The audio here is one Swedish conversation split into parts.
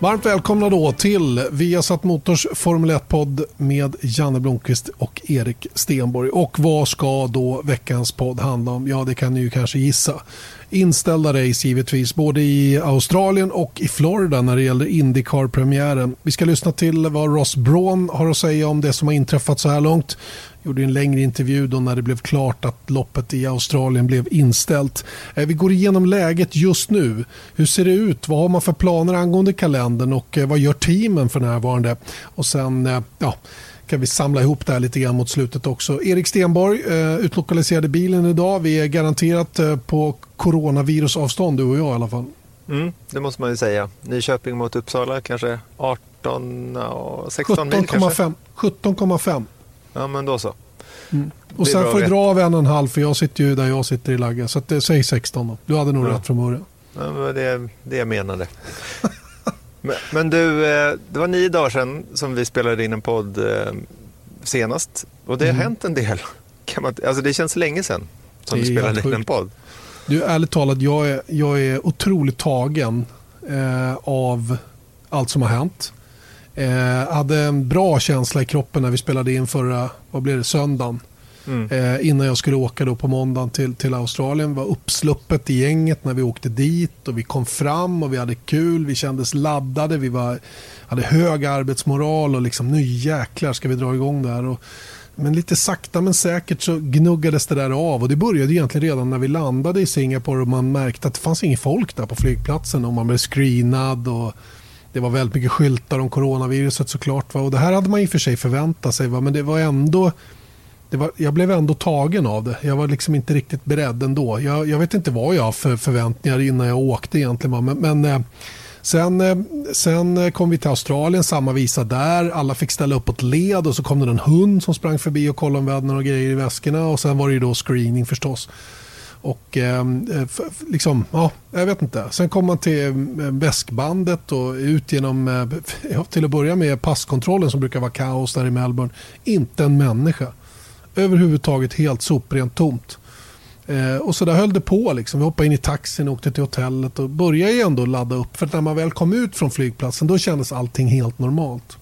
Varmt välkomna då till Viasat Motors Formel 1-podd med Janne Blomqvist och Erik Stenborg. Och vad ska då veckans podd handla om? Ja, det kan ni ju kanske gissa. Inställda race givetvis, både i Australien och i Florida när det gäller Indycar-premiären. Vi ska lyssna till vad Ross Braun har att säga om det som har inträffat så här långt gjorde en längre intervju då när det blev klart att loppet i Australien blev inställt. Eh, vi går igenom läget just nu. Hur ser det ut? Vad har man för planer angående kalendern och eh, vad gör teamen för närvarande? Och sen eh, ja, kan vi samla ihop det här lite grann mot slutet också. Erik Stenborg utlokaliserade bilen idag. Vi är garanterat på coronavirusavstånd du och jag i alla fall. Mm, det måste man ju säga. Nyköping mot Uppsala kanske 18 16 17, mil kanske? 17,5. Ja, men då så. Mm. Och sen får du dra av en och en halv för jag sitter ju där jag sitter i Lagga. Så att det, säg 16 då. Du hade nog ja. rätt från början. Ja, men det är det jag menade. men, men, du, eh, det var nio dagar sedan som vi spelade in en podd eh, senast. Och det har mm. hänt en del. Kan man, alltså det känns länge sedan som vi spelade in en podd. Du, ärligt talat, jag är, jag är otroligt tagen eh, av allt som har hänt. Eh, hade en bra känsla i kroppen när vi spelade in förra vad blev det, söndagen. Mm. Eh, innan jag skulle åka då på måndagen till, till Australien. var uppsluppet i gänget när vi åkte dit och vi kom fram och vi hade kul. Vi kändes laddade. Vi var, hade hög arbetsmoral och liksom nu jäklar ska vi dra igång där. Och, men lite sakta men säkert så gnuggades det där av och det började egentligen redan när vi landade i Singapore och man märkte att det fanns ingen folk där på flygplatsen och man blev screenad och det var väldigt mycket skyltar om coronaviruset såklart. Va? Och det här hade man i och för sig förväntat sig. Va? Men det var ändå... Det var, jag blev ändå tagen av det. Jag var liksom inte riktigt beredd ändå. Jag, jag vet inte vad jag har för förväntningar innan jag åkte egentligen. Men, men eh, sen, eh, sen eh, kom vi till Australien, samma visa där. Alla fick ställa upp på ett led och så kom det en hund som sprang förbi och kollade om vi hade några grejer i väskorna. Och sen var det ju då screening förstås. Och ehm, eh, liksom, ja, jag vet inte. Sen kom man till eh, väskbandet och ut genom, eh, till att börja med passkontrollen som brukar vara kaos där i Melbourne. Inte en människa. Överhuvudtaget helt soprent tomt. Eh, och så där höll det på. Liksom. Vi hoppade in i taxin och åkte till hotellet och började ändå ladda upp. För när man väl kom ut från flygplatsen då kändes allting helt normalt.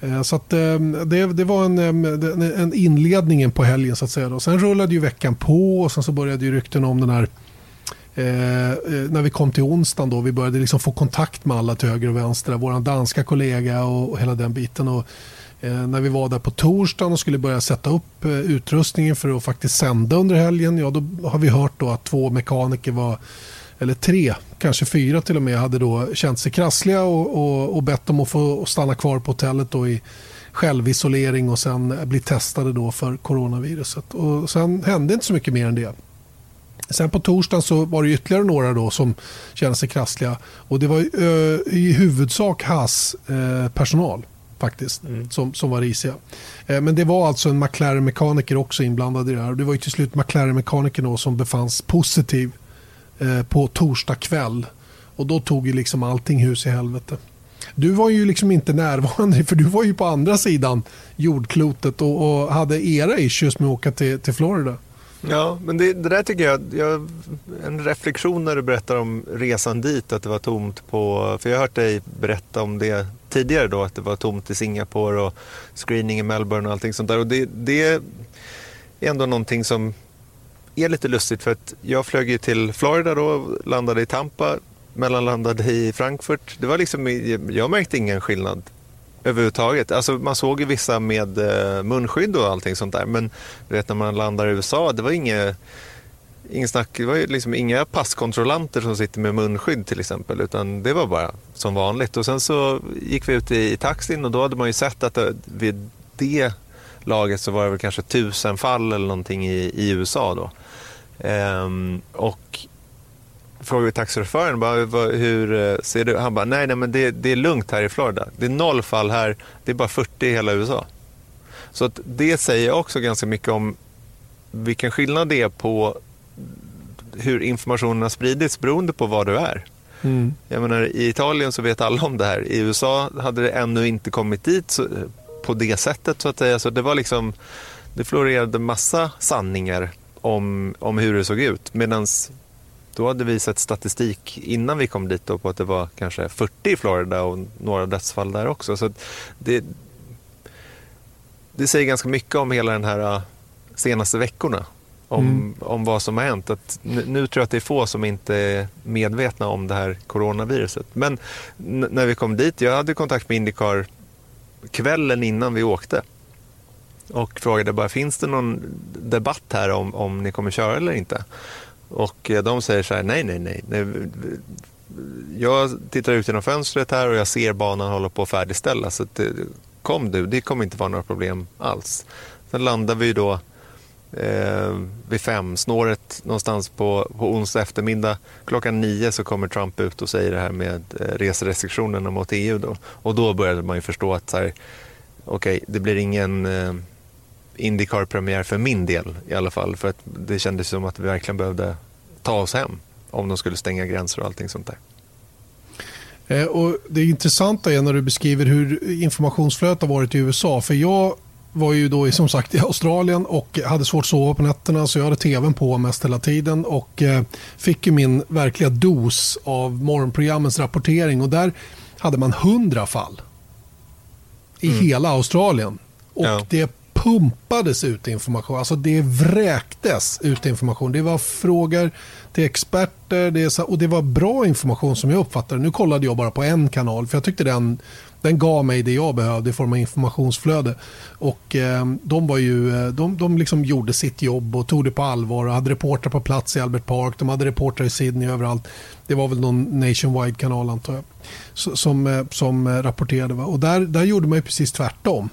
Eh, så att, eh, det, det var en, eh, en, en inledningen på helgen så att säga. Då. Sen rullade ju veckan på och sen så började ju rykten om den här Eh, eh när vi kom till onsdagen då, vi började liksom få kontakt med alla till höger och vänster. Vår danska kollega och, och hela den biten. Och, Eh, när vi var där på torsdagen och skulle börja sätta upp eh, utrustningen för att faktiskt sända under helgen. Ja, då har vi hört då att två mekaniker var eller tre, kanske fyra till och med, hade då känt sig krassliga och, och, och bett om att få stanna kvar på hotellet då i självisolering och sen bli testade då för coronaviruset. Och sen hände inte så mycket mer än det. Sen på torsdagen så var det ytterligare några då som kände sig krassliga. Och det var i huvudsak HAS eh, personal faktiskt mm. som, som var risiga. Eh, men det var alltså en McLaren-mekaniker också inblandad i det här. Det var ju till slut McLaren-mekanikern som befanns positiv Eh, på torsdag kväll. Och då tog ju liksom allting hus i helvete. Du var ju liksom inte närvarande för du var ju på andra sidan jordklotet och, och hade era issues med att åka till, till Florida. Ja, men det, det där tycker jag, jag, en reflektion när du berättar om resan dit, att det var tomt på, för jag har hört dig berätta om det tidigare då, att det var tomt i Singapore och screening i Melbourne och allting sånt där. Och det, det är ändå någonting som är lite lustigt för att jag flög ju till Florida då, landade i Tampa, mellanlandade i Frankfurt. Det var liksom, jag märkte ingen skillnad överhuvudtaget. Alltså man såg ju vissa med eh, munskydd och allting sånt där. Men du vet när man landar i USA, det var inget Ingen snack, det var liksom inga passkontrollanter som sitter med munskydd till exempel, utan det var bara som vanligt. Och sen så gick vi ut i, i taxin och då hade man ju sett att det, vid det laget så var det väl kanske tusen fall eller någonting i, i USA då. Ehm, och frågade taxichauffören bara, hur eh, ser du Han bara, nej, nej men det, det, är lugnt här i Florida. Det är noll fall här, det är bara 40 i hela USA. Så att det säger också ganska mycket om vilken skillnad det är på hur informationen har spridits beroende på var du är. Mm. Jag menar, I Italien så vet alla om det här. I USA hade det ännu inte kommit dit så, på det sättet. så att säga. Så det var liksom, det florerade massa sanningar om, om hur det såg ut. Medan då hade vi sett statistik innan vi kom dit på att det var kanske 40 i Florida och några dödsfall där också. Så det, det säger ganska mycket om hela den här äh, senaste veckorna. Om, mm. om vad som har hänt. Att nu, nu, tror jag att det är få som inte är medvetna om det här coronaviruset. Men när vi kom dit, jag hade kontakt med Indycar kvällen innan vi åkte och frågade bara finns det någon debatt här om, om ni kommer köra eller inte. Och eh, de säger så här, nej, nej, nej. nej. Jag tittar ut genom fönstret här och jag ser banan hålla på att färdigställas. Så det, eh, kom du, det kommer inte vara några problem alls. Sen landar vi då eh, vid fem, snåret någonstans på, på onsdag eftermiddag. Klockan nio så kommer Trump ut och säger det här med eh, reserestriktionerna mot EU. Då. Och då började man ju förstå att så här, okay, det blir ingen eh, Indycar-premiär för min del i alla fall. För att det kändes som att vi verkligen behövde ta oss hem om de skulle stänga gränser och allting sånt där. Eh, och det intressanta är när du beskriver hur informationsflödet har varit i USA. För jag var ju då som sagt i Australien och hade svårt att sova på nätterna så jag hade tvn på mest hela tiden och eh, fick ju min verkliga dos av morgonprogrammens rapportering och där hade man hundra fall i mm. hela Australien. Och ja. det pumpades ut information. Alltså det vräktes ut information. Det var frågor till experter det och det var bra information som jag uppfattade Nu kollade jag bara på en kanal för jag tyckte den, den gav mig det jag behövde i form av informationsflöde. Och eh, de, var ju, eh, de, de liksom gjorde sitt jobb och tog det på allvar och hade reportrar på plats i Albert Park. De hade reportrar i Sydney överallt. Det var väl någon nationwide-kanal antar jag. Som, eh, som eh, rapporterade. Va? Och där, där gjorde man ju precis tvärtom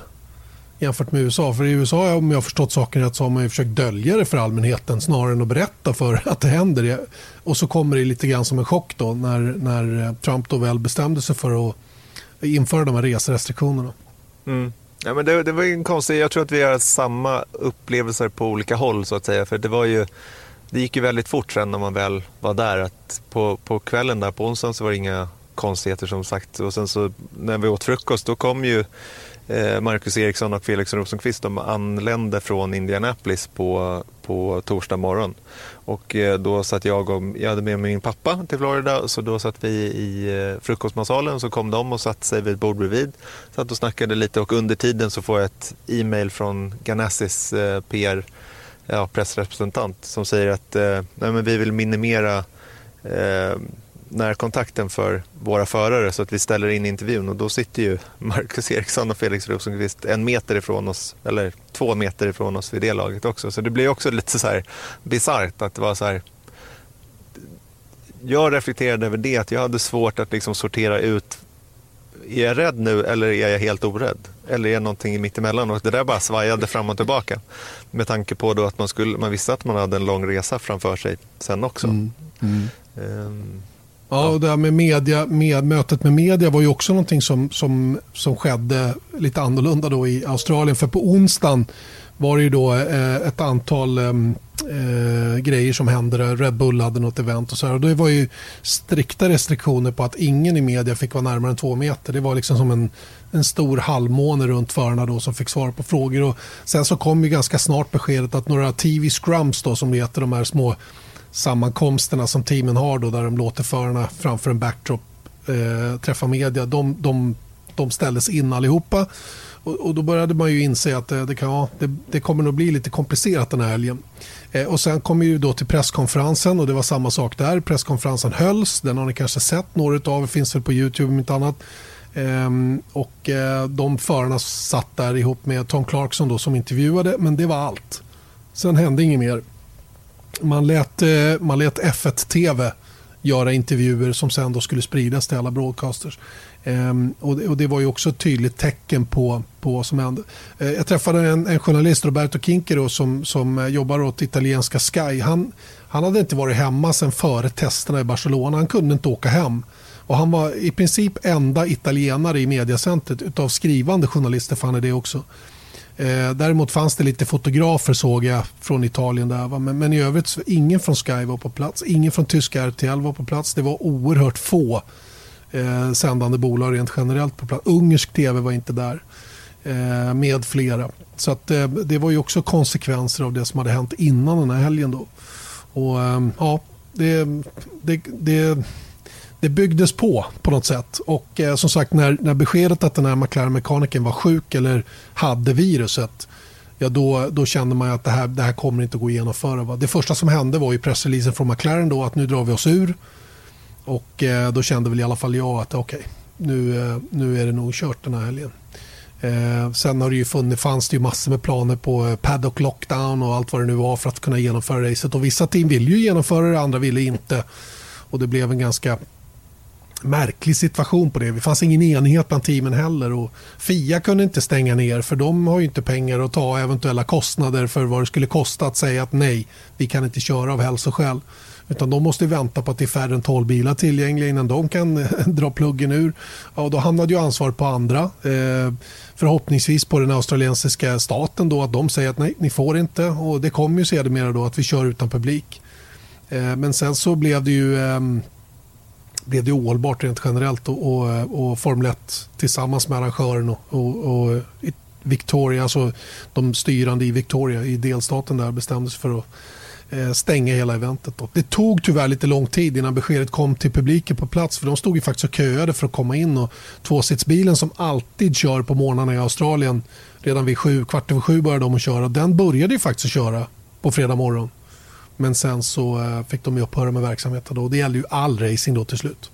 jämfört med USA. För i USA, om jag har förstått saken rätt, så har man ju försökt dölja det för allmänheten snarare än att berätta för att det händer. Och så kommer det lite grann som en chock då när, när eh, Trump då väl bestämde sig för att införa de här reserestriktionerna. Mm. Ja, men det, det var en konstig, jag tror att vi har samma upplevelser på olika håll så att säga. För det var ju det gick ju väldigt fort sen när man väl var där. Att på, på kvällen där på onsdagen så var det inga konstigheter som sagt. Och sen så när vi åt frukost då kom ju Eh, Marcus Eriksson och Felix Rosenqvist de anlände från Indianapolis på, på torsdag morgon. Och eh, då satt jag och, jag hade med mig min pappa till Florida, så då satt vi i eh, frukostmatsalen så kom de och satte sig vid ett bord bredvid. Satt och snackade lite och under tiden så får jag ett e-mail från Ganassis PR ja, pressrepresentant som säger att nej, men vi vill minimera eh, närkontakten för våra förare så att vi ställer in intervjun och då sitter ju Marcus Eriksson och Felix Rosenqvist en meter ifrån oss, eller två meter ifrån oss vid det laget också. Så det blir också lite så här bisarrt att det var så här. Jag reflekterade över det, att jag hade svårt att liksom sortera ut är jag rädd nu eller är jag helt orädd? Eller är jag någonting mittemellan? Och det där bara svajade fram och tillbaka. Med tanke på då att man, skulle, man visste att man hade en lång resa framför sig sen också. Mm. Mm. Um, Ja, och det här med, media, med mötet med media var ju också någonting som, som, som skedde lite annorlunda då i Australien. För på onsdagen var det ju då eh, ett antal eh, eh, grejer som hände. Där. Red Bull hade något event och så här. Och det var ju strikta restriktioner på att ingen i media fick vara närmare än två meter. Det var liksom som en, en stor halvmåne runt förarna då som fick svara på frågor. Och sen så kom ju ganska snart beskedet att några TV scrums då som det heter, de här små sammankomsterna som teamen har då, där de låter förarna framför en backdrop eh, träffa media, de, de, de ställdes in allihopa. Och, och då började man ju inse att det, det, kan, ja, det, det, kommer nog bli lite komplicerat den här helgen. Eh, och sen kom vi då till presskonferensen och det var samma sak där. Presskonferensen hölls, den har ni kanske sett, några av er finns väl på YouTube om inte annat. Ehm, och eh, de förarna satt där ihop med Tom Clarkson då som intervjuade, men det var allt. Sen hände inget mer. Man lät, eh, man lät F1 TV göra intervjuer som sen då skulle spridas till alla broadcasters. Ehm, och, det, och, det, var ju också ett tydligt tecken på, på vad som hände. Ehm, jag träffade en, en journalist, Roberto Kinkero, som, som eh, jobbar åt italienska Sky. Han, han hade inte varit hemma sen före testerna i Barcelona. Han kunde inte åka hem. Och han var i princip enda italienare i mediacentret utav skrivande journalister, för han är det också. Eh, däremot fanns det lite fotografer såg jag från Italien där. Va? Men, men i övrigt ingen från Sky var på plats. Ingen från tyska RTL var på plats. Det var oerhört få eh, sändande bolag rent generellt på plats. Ungersk tv var inte där eh, med flera. Så att, eh, det var ju också konsekvenser av det som hade hänt innan den här helgen. Då. Och, eh, ja, det, det, det, det byggdes på på något sätt. Och eh, som sagt, när, när beskedet att den här McLaren-mekanikern var sjuk eller hade viruset, ja då, då kände man att det här, det här kommer inte att gå att genomföra. Va? Det första som hände var ju pressreleasen från McLaren då att nu drar vi oss ur. Och eh, då kände väl i alla fall jag att okej, okay, nu, eh, nu är det nog kört den här helgen. Eh, sen har det ju funnits, fanns det ju massor med planer på eh, paddock lockdown och allt vad det nu var för att kunna genomföra racet. Och vissa team ville ju genomföra det, andra ville inte. Och det blev en ganska märklig situation på det. Det fanns ingen enighet bland teamen heller. Och Fia kunde inte stänga ner för de har ju inte pengar att ta eventuella kostnader för vad det skulle kosta att säga att nej, vi kan inte köra av hälsoskäl. Utan de måste vänta på att det är färre än 12 bilar tillgängliga innan de kan dra pluggen ur. Ja, då hamnade ju ansvaret på andra. Eh, förhoppningsvis på den australiensiska staten då att de säger att nej, ni får inte. Och det kommer ju sedermera då att vi kör utan publik. Eh, men sen så blev det ju eh, blev det ohållbart rent generellt och, och, och Formel 1 tillsammans med arrangören och, och, och Victoria, alltså de styrande i Victoria i delstaten där bestämde sig för att eh, stänga hela eventet. Då. Det tog tyvärr lite lång tid innan beskedet kom till publiken på plats för de stod ju faktiskt och köade för att komma in och tvåsitsbilen som alltid kör på morgnarna i Australien redan vid sju, kvart över sju började de att köra. Den började ju faktiskt att köra på fredag morgon. Men sen så eh, fick de ju upphöra med verksamheten då. Det gällde ju all racing då till slut.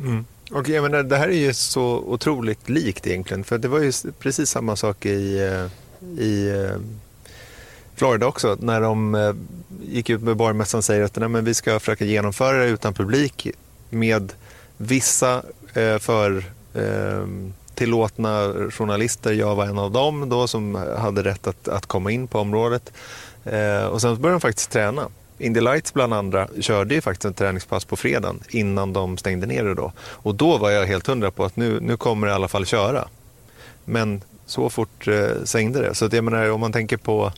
Mm. Och jag menar, det här är ju så otroligt likt egentligen. För det var ju precis samma sak i, eh, i eh, Florida också, när de gick ut med borgmässan och säger att nej, men vi ska försöka genomföra det utan publik med vissa eh, för eh, tillåtna journalister. Jag var en av dem då som hade rätt att, att komma in på området. Eh, och sen började de faktiskt träna. Indy Lights bland andra körde ju faktiskt en träningspass på fredagen innan de stängde ner det då. Och då var jag helt hundra på att nu, nu kommer det i alla fall köra. Men så fort eh, svängde det. Så att jag menar, om man tänker på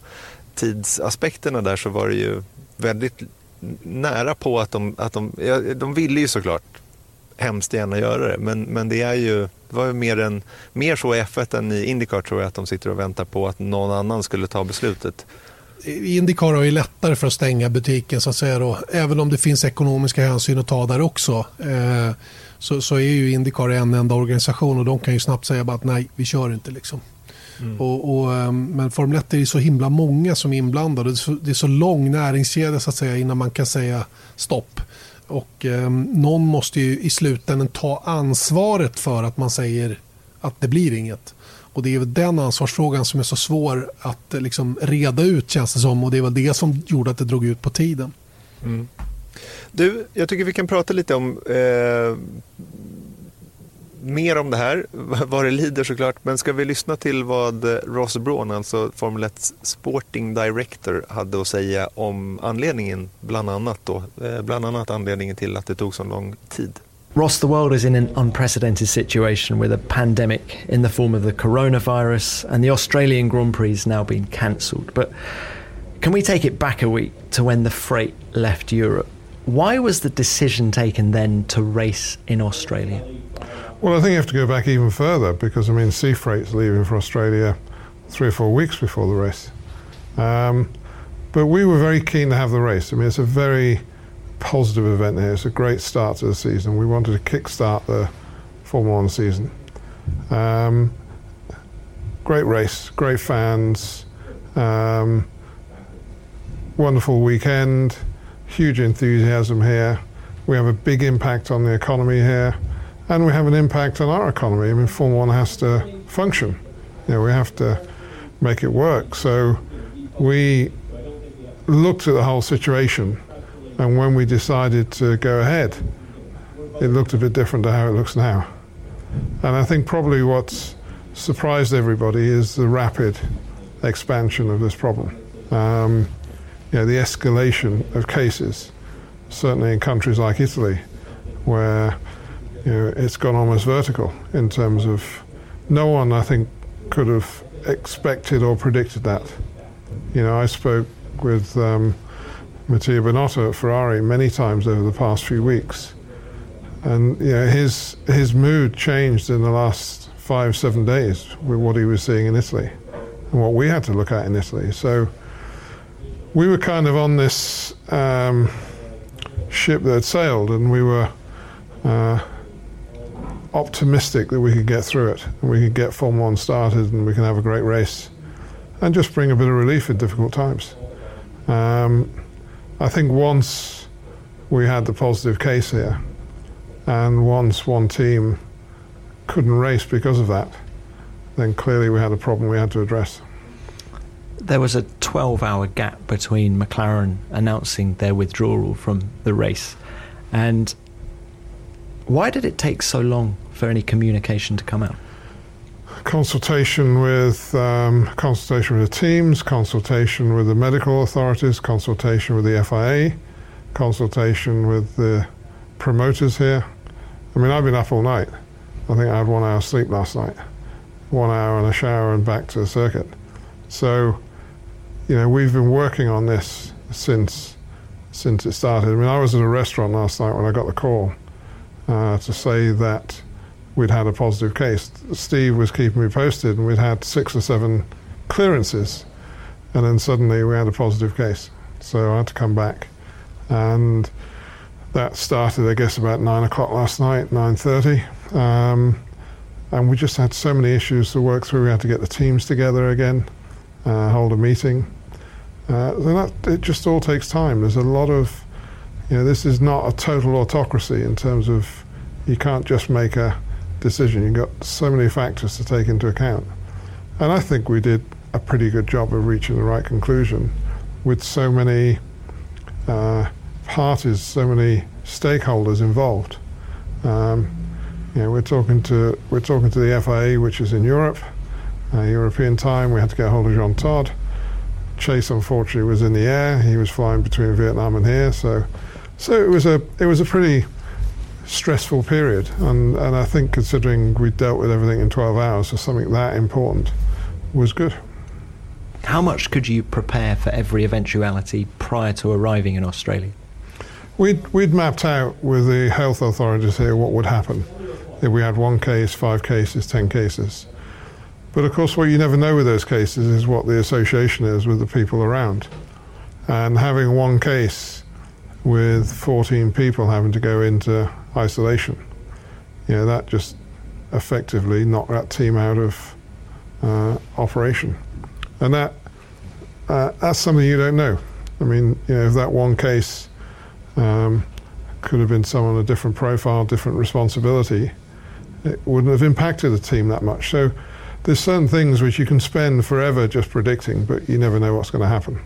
tidsaspekterna där så var det ju väldigt nära på att de, att de, ja, de ville ju såklart hemskt gärna göra det, men, men det är ju, det var ju mer, en, mer så i F1 än i Indycar tror jag att de sitter och väntar på att någon annan skulle ta beslutet. Indycar har ju lättare för att stänga butiken så att säga då, även om det finns ekonomiska hänsyn att ta där också. Eh, så, så är ju Indycar en enda organisation och de kan ju snabbt säga att nej, vi kör inte liksom. Mm. Och, och, ehm, men Formel 1 är så himla många som är inblandade. Det är så, det är så lång näringskedja så att säga innan man kan säga stopp. Och eh, någon måste ju i slutändan ta ansvaret för att man säger att det blir inget. Och det är den ansvarsfrågan som är så svår att eh, liksom reda ut känns det som. Och det är väl det som gjorde att det drog ut på tiden. Mm. Du, jag tycker vi kan prata lite om eh, mer om det här, vad det lider såklart. Men ska vi lyssna till vad Ross Braun, alltså Formel 1 Sporting Director, hade att säga om anledningen, bland annat, då, eh, bland annat anledningen till att det tog så lång tid. Ross, the world is in an unprecedented situation with a pandemic in the form of the coronavirus, and the Australian Grand Prix has now been cancelled. But can we take it back a week to when the freight left Europe? Why was the decision taken then to race in Australia? Well, I think you have to go back even further because, I mean, sea freight's leaving for Australia three or four weeks before the race. Um, but we were very keen to have the race. I mean, it's a very positive event here. It's a great start to the season. We wanted to kick-start the Formula One season. Um, great race, great fans, um, wonderful weekend, huge enthusiasm here. We have a big impact on the economy here and we have an impact on our economy. I mean, Formula One has to function. You know, we have to make it work. So we looked at the whole situation, and when we decided to go ahead, it looked a bit different to how it looks now. And I think probably what's surprised everybody is the rapid expansion of this problem. Um, you know, the escalation of cases, certainly in countries like Italy, where you know, it's gone almost vertical in terms of no one, I think, could have expected or predicted that. You know, I spoke with um, Mattia Bonotto at Ferrari many times over the past few weeks, and you know, his his mood changed in the last five seven days with what he was seeing in Italy and what we had to look at in Italy. So we were kind of on this. Um, ship that had sailed, and we were uh, optimistic that we could get through it and we could get Formula One started and we can have a great race and just bring a bit of relief in difficult times. Um, I think once we had the positive case here, and once one team couldn't race because of that, then clearly we had a problem we had to address. There was a 12 hour gap between McLaren announcing their withdrawal from the race. And why did it take so long for any communication to come out? Consultation with um, consultation with the teams, consultation with the medical authorities, consultation with the FIA, consultation with the promoters here. I mean, I've been up all night. I think I had one hour sleep last night, one hour and a shower and back to the circuit. So, you know, we've been working on this since since it started. I mean, I was at a restaurant last night when I got the call uh, to say that we'd had a positive case. Steve was keeping me posted, and we'd had six or seven clearances, and then suddenly we had a positive case. So I had to come back, and that started, I guess, about nine o'clock last night, nine thirty, um, and we just had so many issues to work through. We had to get the teams together again, uh, hold a meeting. Uh, that it just all takes time. There's a lot of, you know, this is not a total autocracy in terms of you can't just make a decision. You've got so many factors to take into account. And I think we did a pretty good job of reaching the right conclusion with so many uh, parties, so many stakeholders involved. Um, you know, we're talking to we're talking to the FIA, which is in Europe, uh, European time. We had to get hold of Jean Todt. Chase, unfortunately, was in the air. He was flying between Vietnam and here, so so it was a it was a pretty stressful period. And and I think considering we dealt with everything in 12 hours for something that important was good. How much could you prepare for every eventuality prior to arriving in Australia? We'd, we'd mapped out with the health authorities here what would happen if we had one case, five cases, ten cases. But of course, what you never know with those cases is what the association is with the people around. And having one case with 14 people having to go into isolation, you know, that just effectively knocked that team out of uh, operation. And that uh, that's something you don't know. I mean, you know, if that one case um, could have been someone a different profile, different responsibility, it wouldn't have impacted the team that much. So there's certain things which you can spend forever just predicting, but you never know what's going to happen.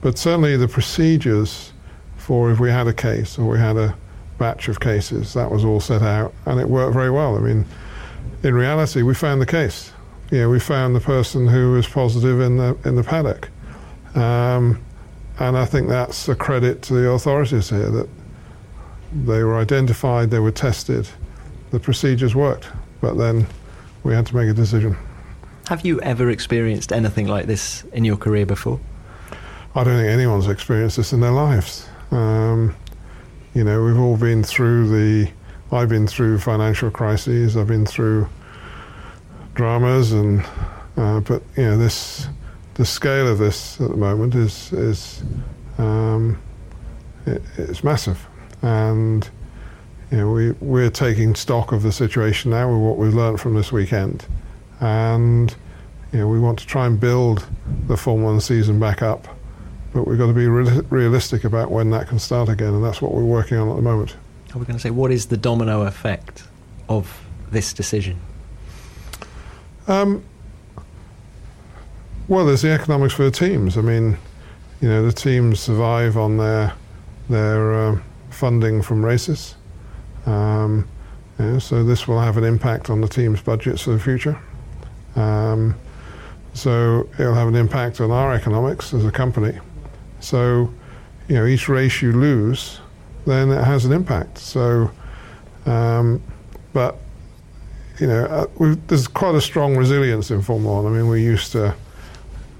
But certainly the procedures for if we had a case or we had a batch of cases, that was all set out, and it worked very well. I mean, in reality, we found the case. You know, we found the person who was positive in the in the paddock, um, and I think that's a credit to the authorities here that they were identified, they were tested, the procedures worked, but then we had to make a decision. Have you ever experienced anything like this in your career before? I don't think anyone's experienced this in their lives. Um, you know, we've all been through the. I've been through financial crises. I've been through dramas, and uh, but you know, this the scale of this at the moment is is um, it, it's massive, and you know, we we're taking stock of the situation now with what we've learned from this weekend, and you know, we want to try and build the Formula One season back up, but we've got to be re- realistic about when that can start again, and that's what we're working on at the moment. Are we going to say what is the domino effect of this decision? Um, well, there's the economics for the teams. I mean, you know, the teams survive on their their uh, funding from races. Um, you know, so this will have an impact on the team's budgets for the future. Um, so it'll have an impact on our economics as a company. So, you know, each race you lose, then it has an impact. So, um, but you know, uh, there's quite a strong resilience in Formula One. I mean, we're used to,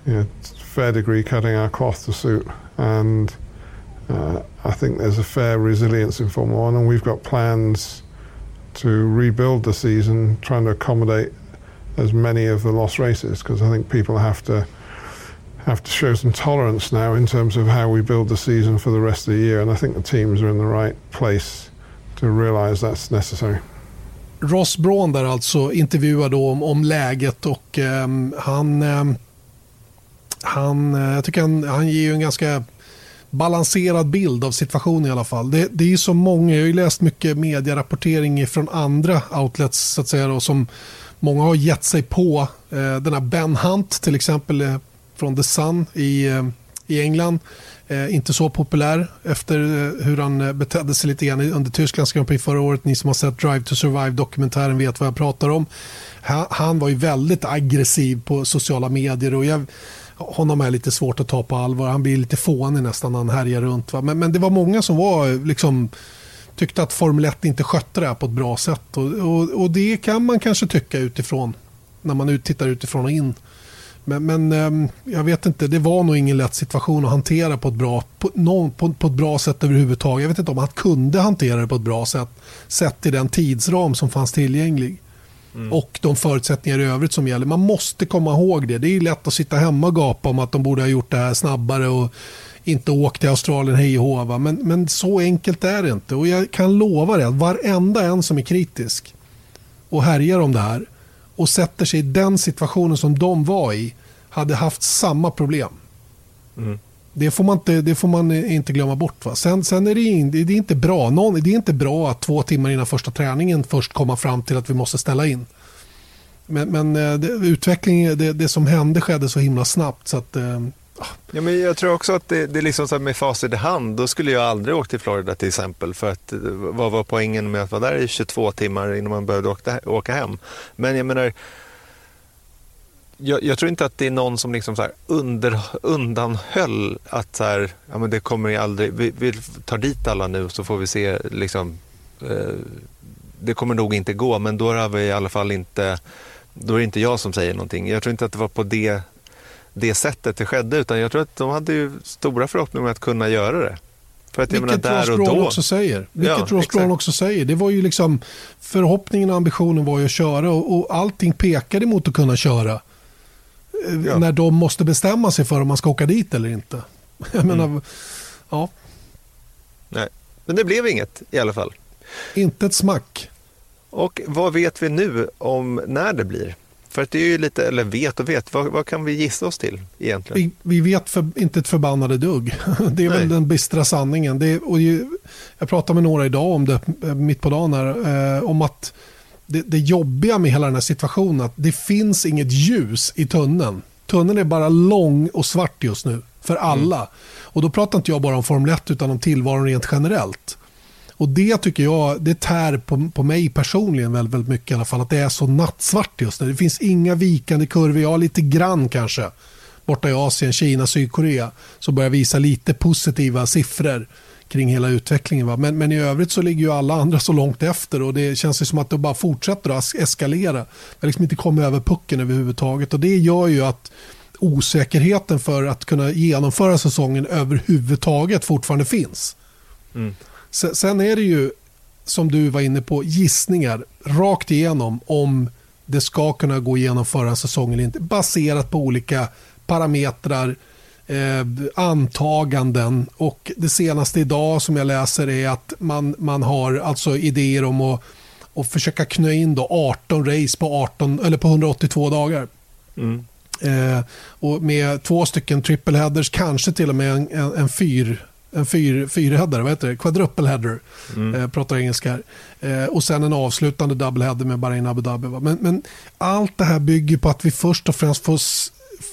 you know, fair degree cutting our cloth to suit, and uh, I think there's a fair resilience in Formula One, and we've got plans to rebuild the season, trying to accommodate as many of the lost races, because I think people have to have to show some tolerance now in terms of how we build the season for the rest of the year. And I think the teams are in the right place to realize that's necessary. Ross Braun där alltså intervjuad om, om läget och eh, han, eh, han, jag tycker han, han ger ju en ganska balanserad bild av situationen i alla fall. Det, det är ju så många, jag har ju läst mycket medierapportering från andra outlets så att säga då, som många har gett sig på. Eh, den här Ben Hunt till exempel eh, från The Sun i, eh, i England. Eh, inte så populär efter eh, hur han eh, betedde sig lite grann under Tysklands Grand Prix förra året. Ni som har sett Drive to Survive-dokumentären vet vad jag pratar om. Han, han, var ju väldigt aggressiv på sociala medier och jag, honom är lite svårt att ta på allvar. Han blir lite fånig nästan när han härjar runt. Men, men, det var många som var eh, liksom tyckte att Formel 1 inte skötte det här på ett bra sätt. Och, och, och det kan man kanske tycka utifrån när man tittar utifrån och in. Men, men ehm, jag vet inte, det var nog ingen lätt situation att hantera på ett, bra, på, någon, på, på, ett bra sätt överhuvudtaget. Jag vet inte om han kunde hantera det på ett bra sätt sett i den tidsram som fanns tillgänglig. Mm. Och de förutsättningar i övrigt som gäller. Man måste komma ihåg det. Det är lätt att sitta hemma och gapa om att de borde ha gjort det här snabbare och inte åkt till Australien hej och men, men så enkelt är det inte. Och jag kan lova dig att varenda en som är kritisk och härjar om det här och sätter sig i den situationen som de var i hade haft samma problem. Mm. Det, får man inte, det får man inte glömma bort. Va? Sen, sen är det, det är inte bra. Någon, det är inte bra att två timmar innan första träningen först komma fram till att vi måste ställa in. Men, men eh, det, utvecklingen, det, det, som hände skedde så himla snabbt. Så att, eh, Ja, men jag tror också att det, det är liksom så med facit i hand. Då skulle jag aldrig åkt till Florida till exempel. För att, eh, vad var poängen med att vara där i 22 timmar innan man behövde åka, åka hem? Men jag menar, jag, jag, tror inte att det är någon som liksom så under, undanhöll att så här, ja, men det kommer aldrig, vi, vi tar dit alla nu så får vi se. Liksom, eh, det kommer nog inte gå, men då har vi i alla fall inte då är det inte jag som säger någonting. Jag tror inte att det var på det det sättet det skedde utan jag tror att de hade ju stora förhoppningar om att kunna göra det. För att, Vilket menar, där och då... också säger. Vilket ja, Ross också säger. Det var ju liksom, förhoppningen och ambitionen var ju att köra och, och allting pekade mot att kunna köra. Eh, ja. När de måste bestämma sig för om man ska åka dit eller inte. Jag menar, mm. ja. Nej, men det blev inget i alla fall. Inte ett smack. Och vad vet vi nu om när det blir? För att det är ju lite, eller vet och vet, vad, vad kan vi gissa oss till egentligen? Vi, vi vet för, inte ett förbannade dugg. Det är Nej. väl den bistra sanningen. Det och ju, jag pratade med några idag om det, eh, mitt på dagen här, eh, om att det, det jobbiga med hela den här situationen, att det finns inget ljus i tunneln. Tunneln är bara lång och svart just nu, för alla. Mm. Och då pratar inte jag bara om Formel 1, utan om tillvaron rent generellt. Och det tycker jag, det tär på, på mig personligen väldigt, väldigt mycket i alla fall. Att det är så nattsvart just nu. Det finns inga vikande kurvor, ja lite grann kanske. Borta i Asien, Kina, Sydkorea. Så börjar visa lite positiva siffror kring hela utvecklingen. Va? Men, men i övrigt så ligger ju alla andra så långt efter och det känns som att det bara fortsätter att eskalera. Det har liksom inte kommit över pucken överhuvudtaget och det gör ju att osäkerheten för att kunna genomföra säsongen överhuvudtaget fortfarande finns. Mm. Sen är det ju, som du var inne på, gissningar rakt igenom om det ska kunna gå igenom förra säsongen eller inte. Baserat på olika parametrar, eh, antaganden och det senaste idag som jag läser är att man, man har alltså idéer om att och försöka knö in då 18 race på, 18, eller på 182 dagar. Mm. Eh, och med två stycken triple headers, kanske till och med en, en, en fyr en fyr, fyrheader, vad heter det? Quadruple header, mm. eh, pratar engelska här. Eh, och sen en avslutande double header med Bahrain Abu Dhabi. Men, men, allt det här bygger på att vi först och främst får,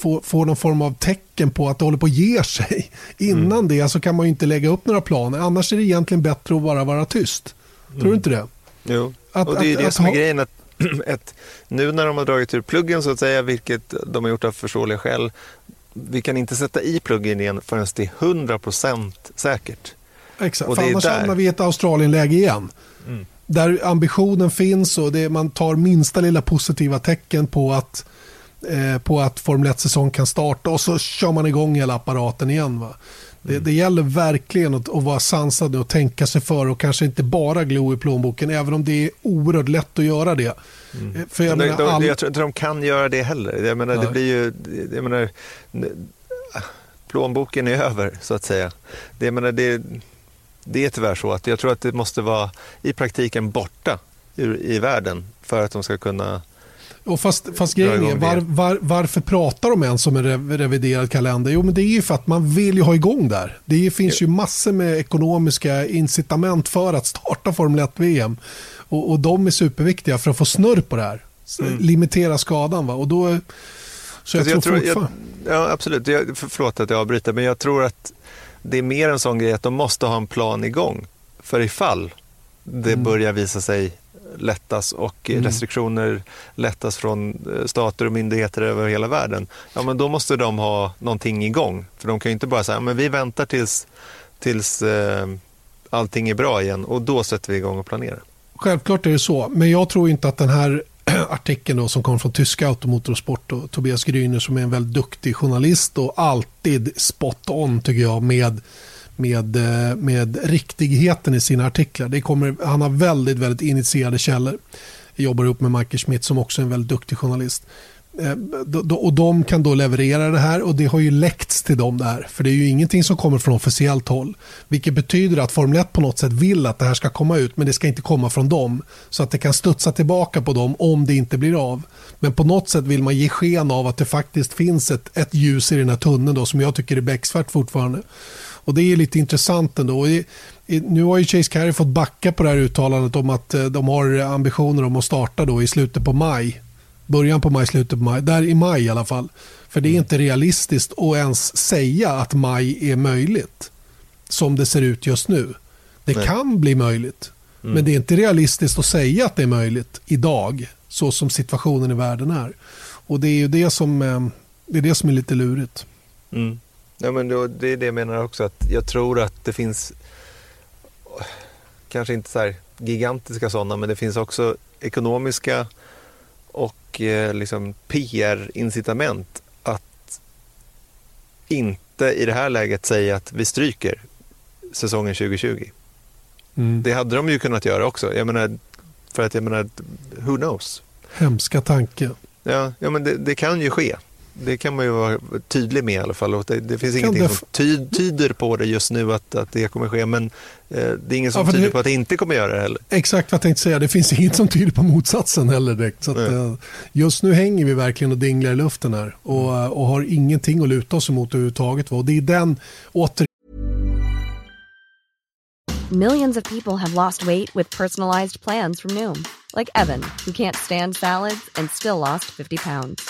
får, får någon form av tecken på att det håller på att ge sig. Innan mm. det så kan man ju inte lägga upp några planer. Annars är det egentligen bättre att bara vara tyst. Tror mm. du inte det? Jo, att, och det är att, det att, som är grejen. Att ett, nu när de har dragit ur pluggen så att säga, vilket de har gjort av förståeliga skäl, vi kan inte sätta i pluggen igen förrän det är 100% säkert. Exakt, för annars hamnar vi i ett Australienläge igen. Mm. Där ambitionen finns och det, man tar minsta lilla positiva tecken på att, eh, på att Formel 1-säsong kan starta och så kör man igång hela apparaten igen. Va? Det, mm. det gäller verkligen att, att vara sansad och tänka sig för och kanske inte bara glo i plånboken, även om det är oerhört lätt att göra det. Mm. För jag, menar, de, all... jag tror inte de kan göra det heller. Jag menar, det blir ju, jag menar, plånboken är över, så att säga. Det, menar, det, det är tyvärr så att jag tror att det måste vara i praktiken borta ur, i världen för att de ska kunna och fast, fast grejen är, var, var, varför pratar de ens om en reviderad kalender? Jo, men det är ju för att man vill ju ha igång där. Det finns ju massor med ekonomiska incitament för att starta Formel 1-VM. Och, och de är superviktiga för att få snurr på det här. Mm. Limitera skadan. Va? Och då, så jag, alltså, jag tror, jag, Ja, absolut. Jag, förlåt att jag avbryter, men jag tror att det är mer en sån grej att de måste ha en plan igång. För ifall det mm. börjar visa sig lättas och mm. restriktioner lättas från eh, stater och myndigheter över hela världen, ja men då måste de ha någonting igång. För de kan ju inte bara säga, men vi väntar tills, tills eh, allting är bra igen och då sätter vi igång och planerar. Självklart är det så, men jag tror inte att den här artikeln då, som kom från tyska Automotorsport och Tobias Gryner som är en väldigt duktig journalist och alltid spot on tycker jag med med, eh, med riktigheten i sina artiklar. Det kommer, han har väldigt, väldigt initierade källor. Jag jobbar ihop med Michael Schmidt som också är en väldigt duktig journalist. Eh, och de kan då leverera det här och det har ju läckts till dem där. För det är ju ingenting som kommer från officiellt håll. Vilket betyder att Formel 1 på något sätt vill att det här ska komma ut men det ska inte komma från dem. Så att det kan studsa tillbaka på dem om det inte blir av. Men på något sätt vill man ge sken av att det faktiskt finns ett, ett ljus i den här tunneln då, som jag tycker är becksvart fortfarande. Och det är lite intressant ändå. I, i, nu har ju Chase Carey fått backa på det här uttalandet om att eh, de har ambitioner om att starta då i slutet på maj. Början på maj, slutet på maj. Där i maj i alla fall. För det är inte realistiskt att ens säga att maj är möjligt. Som det ser ut just nu. Det Nej. kan bli möjligt. Mm. Men det är inte realistiskt att säga att det är möjligt idag. Så som situationen i världen är. Och det är ju det som, eh, det är, det som är lite lurigt. Mm. Ja, men då, det är det jag menar också, att jag tror att det finns, kanske inte så gigantiska sådana, men det finns också ekonomiska och eh, liksom PR-incitament att inte i det här läget säga att vi stryker säsongen 2020. Mm. Det hade de ju kunnat göra också. Jag menar, för att jag menar, who knows? Hemska tanke. Ja, ja men det, det kan ju ske det kan man ju vara tydlig med i alla fall. Det, det finns ingenting det... som ty, tyder på det just nu att, att det kommer ske. Men eh, det är ingen som ja, tyder det... på att det inte kommer göra det heller. Exakt vad jag tänkte säga. Det finns inget som tyder på motsatsen heller direkt. Så att, eh, just nu hänger vi verkligen och dinglar i luften här och, mm. och har ingenting att luta oss emot överhuvudtaget. Och det är den åter Millions of people have lost weight with personalized plans from Noom. Like Evan, who can't stand salads and still lost 50 pounds.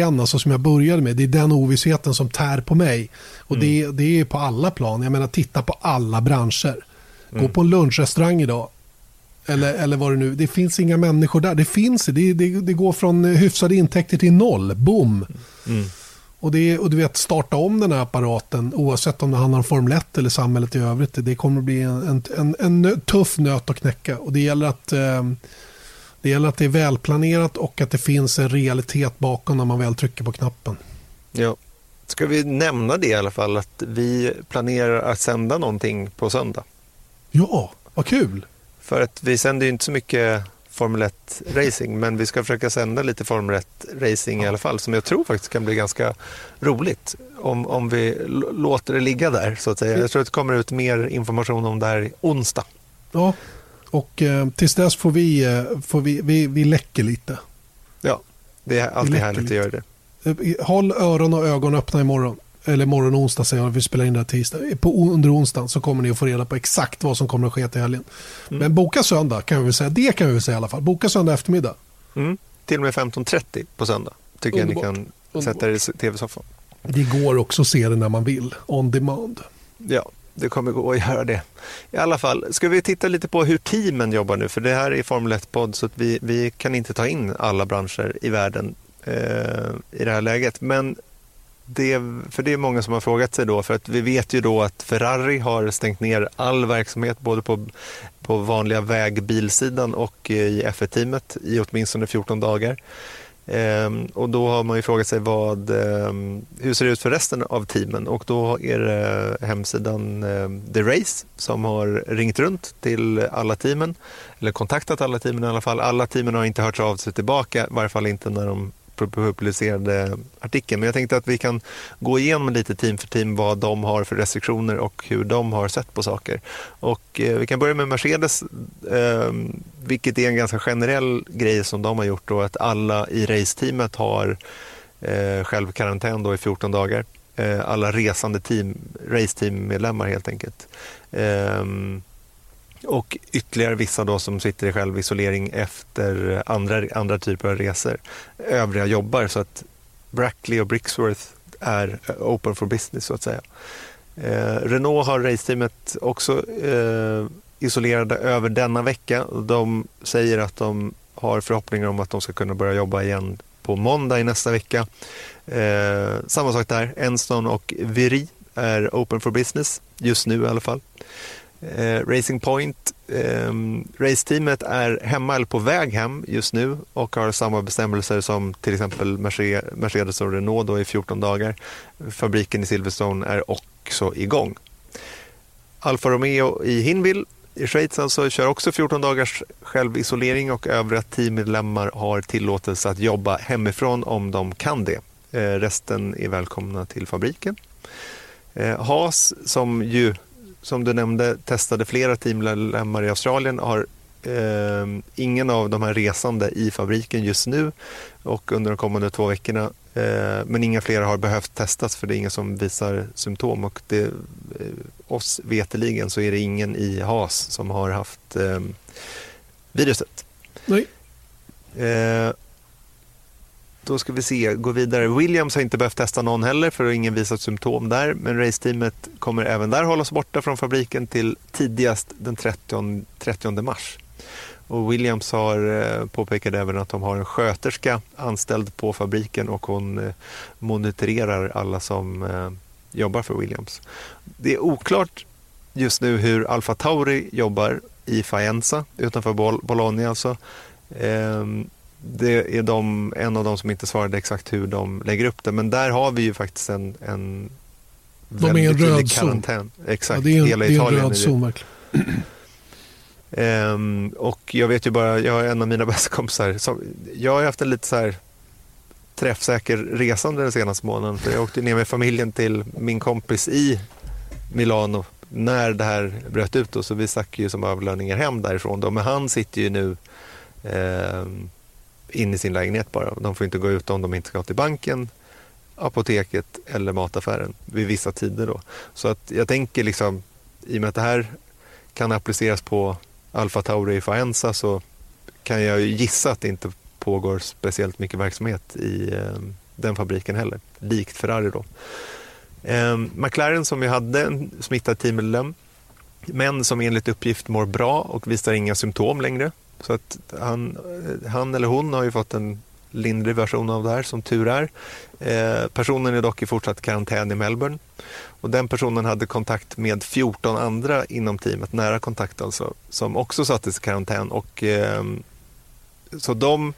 Alltså, som jag började med, det är den ovissheten som tär på mig. Och mm. det, det är på alla plan. Jag menar, titta på alla branscher. Gå mm. på en lunchrestaurang idag. Eller, eller vad det nu Det finns inga människor där. Det finns det. Det, det går från hyfsade intäkter till noll. Boom. Mm. Och, det, och du vet, starta om den här apparaten oavsett om det handlar om Formel 1 eller samhället i övrigt. Det kommer att bli en, en, en tuff nöt att knäcka. Och det gäller att eh, det gäller att det är välplanerat och att det finns en realitet bakom när man väl trycker på knappen. Ja. Ska vi nämna det i alla fall, att vi planerar att sända någonting på söndag? Ja, vad kul! För att vi sänder ju inte så mycket Formel 1-racing, men vi ska försöka sända lite Formel 1-racing i alla fall, som jag tror faktiskt kan bli ganska roligt om, om vi låter det ligga där, så att säga. Jag tror att det kommer ut mer information om det här onsdag. Ja, och eh, tills dess får vi, eh, får vi, vi, vi läcker lite. Ja, det är alltid härligt lite. att göra det. Eh, håll öron och ögon öppna imorgon eller morgon onsdag säger jag, vi spelar in det här tisdag. På, under onsdagen så kommer ni att få reda på exakt vad som kommer att ske till helgen. Mm. Men boka söndag kan vi väl säga, det kan vi väl säga i alla fall. Boka söndag eftermiddag. Mm. Till och med 15.30 på söndag tycker Underbart. jag ni kan Underbart. sätta er i tv-soffan. Det går också att se det när man vill, on demand. Ja, det kommer gå att göra det. I alla fall, ska vi titta lite på hur teamen jobbar nu? För det här är Formel 1-podd så att vi, vi kan inte ta in alla branscher i världen eh, i det här läget. Men det, för det är många som har frågat sig då, för att vi vet ju då att Ferrari har stängt ner all verksamhet både på, på vanliga vägbilsidan och i F1-teamet i åtminstone 14 dagar. Ehm, och då har man ju frågat sig vad, ehm, hur ser det ut för resten av teamen och då är det hemsidan eh, The Race som har ringt runt till alla teamen, eller kontaktat alla teamen i alla fall. Alla teamen har inte hört av sig tillbaka, i varje fall inte när de publicerade artikeln. Men jag tänkte att vi kan gå igenom lite team för team vad de har för restriktioner och hur de har sett på saker. Och eh, vi kan börja med Mercedes, eh, vilket är en ganska generell grej som de har gjort då, att alla i raceteamet har eh, självkarantän då i 14 dagar. Eh, alla resande team, raceteammedlemmar helt enkelt. Um, och ytterligare vissa då som sitter i självisolering efter andra, andra typer av resor. Övriga jobbar så att Brackley och Brixworth är eh, open for business så att säga. Eh, Renault har raceteamet också eh, isolerade över denna vecka. De säger att de har förhoppningar om att de ska kunna börja jobba igen på måndag i nästa vecka. Eh, samma sak där, Enstone och Viri är open for business, just nu i alla fall. Eh, Racing Point, eh, raceteamet är hemma eller på väg hem just nu och har samma bestämmelser som till exempel Mercedes och Renault då i 14 dagar. Fabriken i Silverstone är också igång. Alfa Romeo i Hinwil i Schweiz alltså kör också 14 dagars självisolering och övriga teammedlemmar har tillåtelse att jobba hemifrån om de kan det. Eh, resten är välkomna till fabriken. Eh, Haas som ju som du nämnde, testade flera teammedlemmar i Australien. Har eh, ingen av de här resande i fabriken just nu och under de kommande två veckorna. Eh, men inga fler har behövt testas för det är ingen som visar symptom. Och det, eh, oss veteligen så är det ingen i HAS som har haft eh, viruset. Nej. Då ska vi se, gå vidare. Williams har inte behövt testa någon heller för att ingen visat symptom där. Men raceteamet kommer även där hållas borta från fabriken till tidigast den 30, 30 mars. Och Williams har eh, påpekat även att de har en sköterska anställd på fabriken och hon eh, monitorerar alla som eh, jobbar för Williams. Det är oklart just nu hur Alfa Tauri jobbar i Faenza utanför Bologna. Alltså. Ehm, det är de, en av de som inte svarade exakt hur de lägger upp det. Men där har vi ju faktiskt en, en de väldigt är en röd karantän. Exakt, ja, det är en, hela Italien. Det är en röd zon verkligen. Um, och jag vet ju bara, jag har en av mina bästa kompisar. Som, jag har haft en lite så här träffsäker resande den senaste månaden. För jag åkte ner med familjen till min kompis i Milano när det här bröt ut. Då, så vi stack ju som överlöningar hem därifrån. Då. Men han sitter ju nu um, in i sin lägenhet bara. De får inte gå ut om de inte ska till banken, apoteket eller mataffären vid vissa tider. Då. Så att jag tänker liksom, i och med att det här kan appliceras på Alfa Tauri Faenza så kan jag gissa att det inte pågår speciellt mycket verksamhet i eh, den fabriken heller, likt Ferrari då. Eh, McLaren som vi hade en smittad teammedlem men som enligt uppgift mår bra och visar inga symptom längre. Så att han, han eller hon har ju fått en lindrig version av det här, som tur är. Eh, personen är dock i fortsatt karantän i Melbourne. Och den personen hade kontakt med 14 andra inom teamet, nära kontakt alltså, som också sattes i karantän. Och, eh, så de,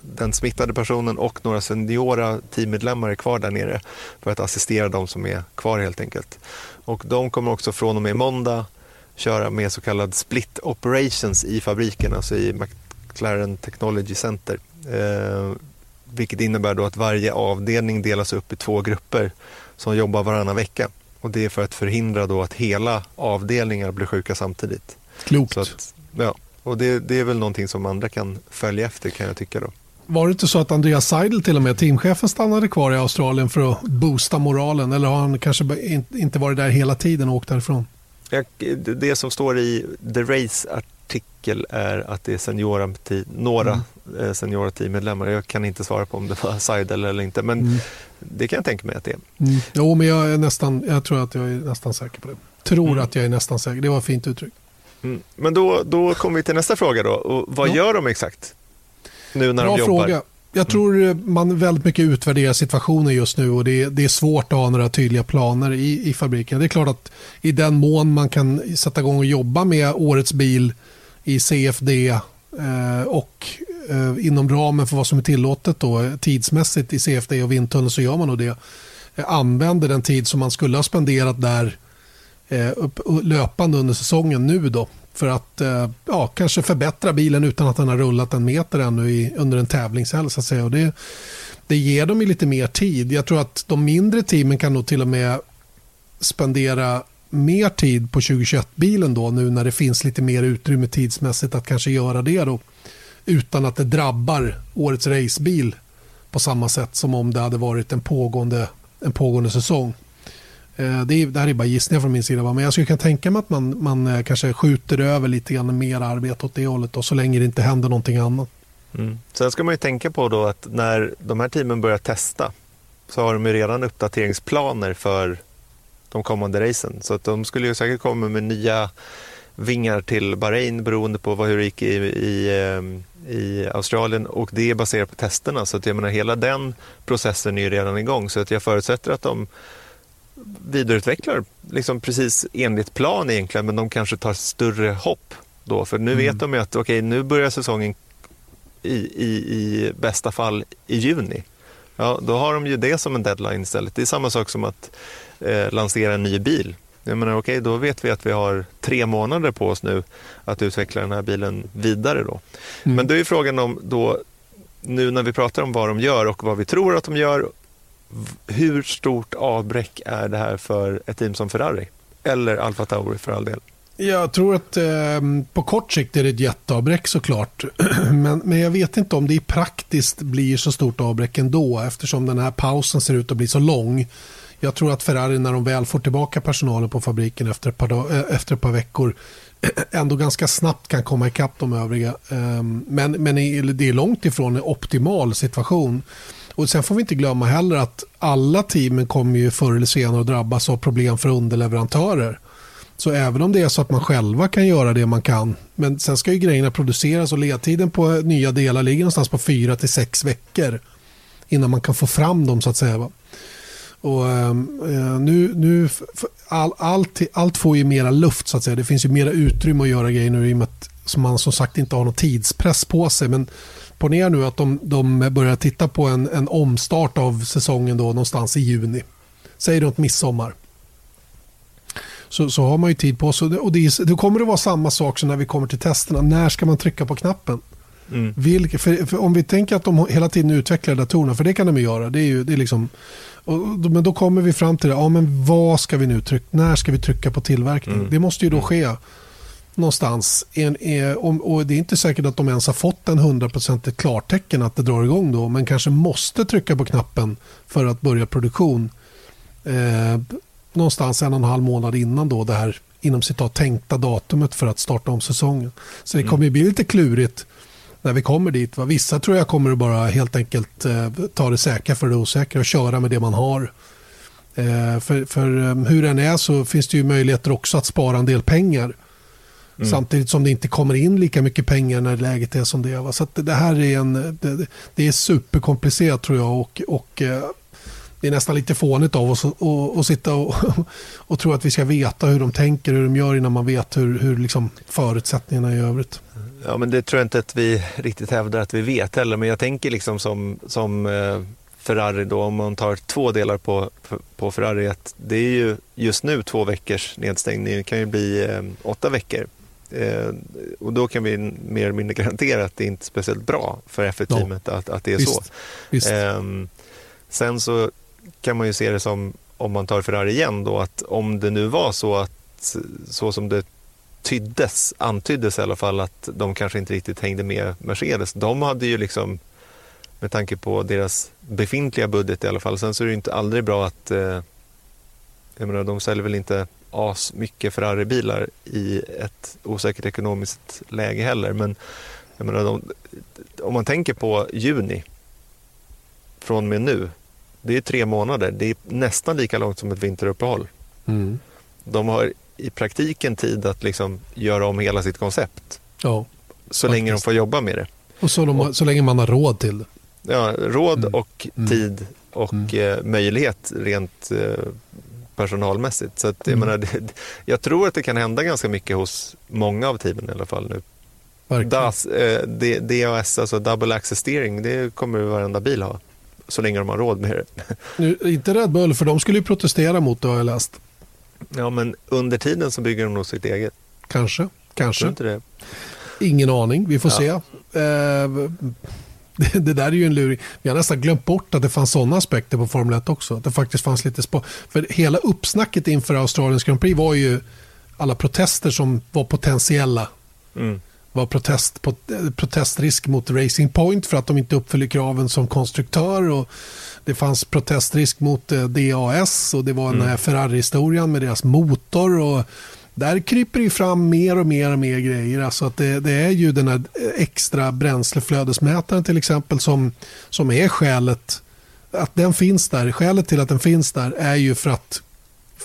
den smittade personen och några seniora teammedlemmar är kvar där nere för att assistera de som är kvar helt enkelt. Och de kommer också från och med måndag köra med så kallad split operations i fabriken, alltså i McLaren Technology Center. Eh, vilket innebär då att varje avdelning delas upp i två grupper som jobbar varannan vecka. Och det är för att förhindra då att hela avdelningar blir sjuka samtidigt. Klokt. Att, ja, och det, det, är väl någonting som andra kan följa efter kan jag tycka då. Var det inte så att Andreas Seidel till och med, teamchefen, stannade kvar i Australien för att boosta moralen? Eller har han kanske inte varit där hela tiden och åkt därifrån? Det som står i The Race-artikel är att det är seniora, några mm. Eh, seniora teammedlemmar. Jag kan inte svara på om det var Seidel eller inte, men mm. det kan jag tänka mig att det är. Mm. Jo, men jag, är nästan, jag tror att jag är nästan säker på det. Tror mm. att jag är nästan säker. Det var ett fint uttryck. Mm. Men då, då kommer vi till nästa fråga då. Och vad ja. gör de exakt? Nu när Bra de jobbar? Fråga. Jag tror eh, man väldigt mycket utvärderar situationen just nu och det är, det är svårt att ha några tydliga planer i, i fabriken. Det är klart att i den mån man kan sätta igång och jobba med årets bil i CFD eh, och eh, inom ramen för vad som är tillåtet då, tidsmässigt i CFD och vindtunnel så gör man nog det. Eh, använder den tid som man skulle ha spenderat där eh, upp, löpande under säsongen nu då för att eh, ja, kanske förbättra bilen utan att den har rullat en meter ännu i, under en tävlingshelg. Så att säga. Och det, det ger dem lite mer tid. Jag tror att de mindre teamen kan nog till och med spendera mer tid på 2021-bilen då nu när det finns lite mer utrymme tidsmässigt att kanske göra det då utan att det drabbar årets racebil på samma sätt som om det hade varit en pågående, en pågående säsong. Eh, det, är, det här är bara gissningar från min sida. Men jag skulle kunna tänka mig att man, man eh, kanske skjuter över lite grann mer arbete åt det hållet och så länge det inte händer någonting annat. Mm. Sen ska man ju tänka på då att när de här teamen börjar testa så har de ju redan uppdateringsplaner för de kommande racen. Så att de skulle ju säkert komma med nya vingar till Bahrain beroende på hur det gick i, i, eh, i Australien och det är baserat på testerna. Så att jag menar, hela den processen är ju redan igång. Så att jag förutsätter att de vidareutvecklar liksom precis enligt plan egentligen, men de kanske tar större hopp då. För nu mm. vet de ju att okay, nu börjar säsongen i, i, i bästa fall i juni. Ja, då har de ju det som en deadline istället. Det är samma sak som att eh, lansera en ny bil. Jag menar, okay, då vet vi att vi har tre månader på oss nu att utveckla den här bilen vidare. Då. Mm. Men då är frågan om, då, nu när vi pratar om vad de gör och vad vi tror att de gör hur stort avbräck är det här för ett team som Ferrari? Eller Alfa Tauri för all del? Jag tror att eh, på kort sikt är det ett jätteavbräck såklart. men, men jag vet inte om det i praktiskt blir så stort avbräck ändå eftersom den här pausen ser ut att bli så lång. Jag tror att Ferrari när de väl får tillbaka personalen på fabriken efter ett par, dag, eh, efter ett par veckor ändå ganska snabbt kan komma ikapp de övriga. Ehm, men, men det är långt ifrån en optimal situation. Och Sen får vi inte glömma heller att alla teamen kommer ju förr eller senare att drabbas av problem för underleverantörer. Så även om det är så att man själva kan göra det man kan, men sen ska ju grejerna produceras och ledtiden på nya delar ligger någonstans på fyra till sex veckor innan man kan få fram dem så att säga. Och, ehm, eh, nu, nu, all, allt, allt får ju mera luft så att säga. Det finns ju mera utrymme att göra grejer nu i och med att man som sagt inte har någon tidspress på sig. Men ponera nu att de, de börjar titta på en, en omstart av säsongen då någonstans i juni. Säg runt midsommar. Så, så har man ju tid på sig. Och det, det kommer att vara samma sak som när vi kommer till testerna. När ska man trycka på knappen? Mm. Vilka, för, för om vi tänker att de hela tiden utvecklar datorerna, för det kan de ju göra. Det är ju, det är liksom, och, men då kommer vi fram till det. Ja, men vad ska vi nu trycka? När ska vi trycka på tillverkning? Mm. Det måste ju då ske någonstans. Och det är inte säkert att de ens har fått en hundraprocentigt klartecken att det drar igång då. Men kanske måste trycka på knappen för att börja produktion. Eh, någonstans en och en halv månad innan då det här inom citat tänkta datumet för att starta om säsongen. Så det mm. kommer bli lite klurigt när vi kommer dit. Va? Vissa tror jag kommer att bara helt enkelt eh, ta det säkra för det osäkra och köra med det man har. Eh, för, för eh, hur den är så finns det ju möjligheter också att spara en del pengar Mm. Samtidigt som det inte kommer in lika mycket pengar när läget är som det är. Så det här är, en, det, det, är superkomplicerat tror jag. Och, och eh, det är nästan lite fånigt av oss att sitta och, och tro att vi ska veta hur de tänker, hur de gör innan man vet hur, hur liksom förutsättningarna i övrigt. Ja, men det tror jag inte att vi riktigt hävdar att vi vet heller. Men jag tänker liksom som, som eh, Ferrari då, om man tar två delar på, på Ferrari, att det är ju just nu två veckors nedstängning. Det kan ju bli eh, åtta veckor Eh, och då kan vi mer eller mindre garantera att det inte är speciellt bra för F1-teamet att, att det är Visst. så. Visst. Ehm, sen så kan man ju se det som, om man tar Ferrari igen då, att om det nu var så att så som det tyddes, antyddes i alla fall att de kanske inte riktigt hängde med Mercedes. De hade ju liksom, med tanke på deras befintliga budget i alla fall, sen så är det ju inte aldrig bra att, eh, jag menar de säljer väl inte as mycket Ferrari-bilar i ett osäkert ekonomiskt läge heller, men jag menar, de, om man tänker på juni från och med nu, det är tre månader, det är nästan lika långt som ett vinteruppehåll. Mm. De har i praktiken tid att liksom göra om hela sitt koncept Ja. så länge de får jobba med det. Och så, de, så länge man har råd till det. Ja, råd Mm. och Mm. tid och Mm. eh, möjlighet rent eh, personalmässigt. Så att, jag, Mm. menar, det, jag tror att det kan hända ganska mycket hos många av teamen i alla fall nu. DAS, eh, DAS, alltså double access steering, det kommer ju varenda bil ha. Så länge de har råd med det. Nu, inte Red Bull, för de skulle ju protestera mot det har jag läst. Ja, men under tiden så bygger de nog sitt eget. Kanske. Kanske. inte det? Ingen aning, vi får Ja. se. Eh, det, det där är ju en luring. Vi har nästan glömt bort att det fanns sådana aspekter på Formel 1 också. Att det faktiskt fanns lite spår. För hela uppsnacket inför Australiens Grand Prix var ju alla protester som var potentiella. Mm. var protest, pot- eh, protestrisk mot Racing Point för att de inte uppfyller kraven som konstruktör. Och det fanns protestrisk mot eh, DAS och det var den Mm. här Ferrari-historien med deras motor. Och där kryper det ju fram mer och mer och mer grejer. Alltså att det, det är ju den här extra bränsleflödesmätaren till exempel som, som är skälet att den finns där. Skälet till att den finns där är ju för att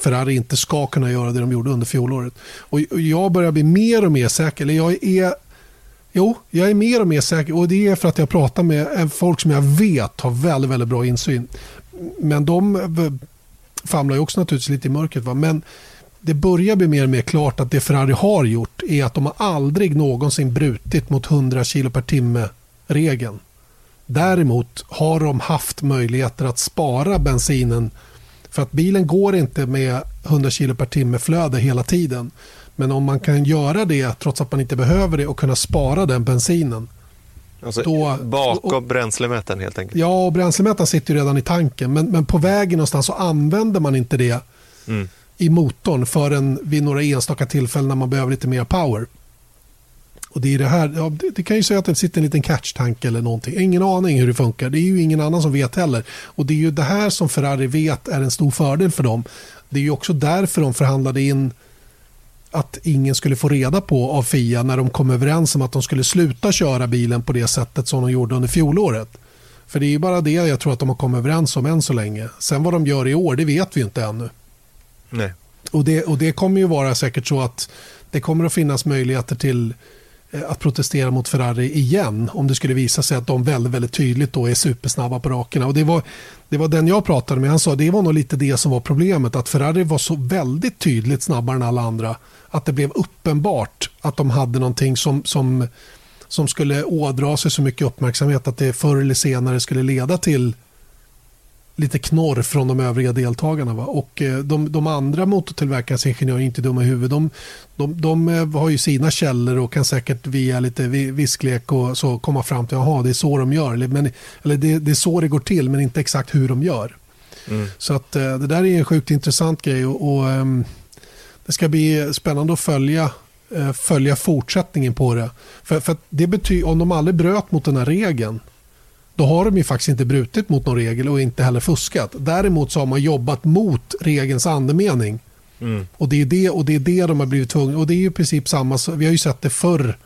Ferrari inte ska kunna göra det de gjorde under fjolåret. Och och jag börjar bli mer och mer säker. Eller jag är, jo, jag är mer och mer säker. Och det är för att jag pratar med folk som jag vet har väldigt, väldigt bra insyn. Men de famlar ju också naturligtvis lite i mörkret. Va? Men det börjar bli mer och mer klart att det Ferrari har gjort är att de har aldrig någonsin brutit mot 100 kilo per timme-regeln. Däremot har de haft möjligheter att spara bensinen för att bilen går inte med 100 kilo per timme flöde hela tiden. Men om man kan göra det trots att man inte behöver det och kunna spara den bensinen. Alltså, Då- bakom och- bränslemätaren helt enkelt. Ja, och bränslemätaren sitter ju redan i tanken. Men, men på vägen någonstans så använder man inte det Mm i motorn förrän vid några enstaka tillfällen när man behöver lite mer power. Och det, är det, här, ja, det, det kan ju säga att det sitter en liten catch-tank eller någonting. Ingen aning hur det funkar. Det är ju ingen annan som vet heller. Och det är ju det här som Ferrari vet är en stor fördel för dem. Det är ju också därför de förhandlade in att ingen skulle få reda på av FIA när de kom överens om att de skulle sluta köra bilen på det sättet som de gjorde under fjolåret. För det är ju bara det jag tror att de har kommit överens om än så länge. Sen vad de gör i år, det vet vi inte ännu. Nej. Och det, och det kommer ju vara säkert så att det kommer att finnas möjligheter till eh, att protestera mot Ferrari igen om det skulle visa sig att de väldigt, väldigt tydligt då är supersnabba på rakerna. Och det var, det var den jag pratade med, han sa det var nog lite det som var problemet, att Ferrari var så väldigt tydligt snabbare än alla andra att det blev uppenbart att de hade någonting som, som, som skulle ådra sig så mycket uppmärksamhet att det förr eller senare skulle leda till lite knorr från de övriga deltagarna. Va? Och eh, de, de andra motortillverkarnas ingenjörer är inte dumma i huvudet. De, de, de eh, har ju sina källor och kan säkert via lite vi- visklek och så komma fram till att det är så de gör. Eller, men, eller det, det är så det går till men inte exakt hur de gör. Mm. Så att eh, det där är en sjukt intressant grej och, och ehm, det ska bli spännande att följa, följa fortsättningen på det. För, för det betyder, om de aldrig bröt mot den här regeln då har de ju faktiskt inte brutit mot någon regel och inte heller fuskat. Däremot så har man jobbat mot regelns andemening. Mm. Och det är det, och det, är det de har blivit tvungna. Och det är ju i princip samma. Vi har ju sett det förr.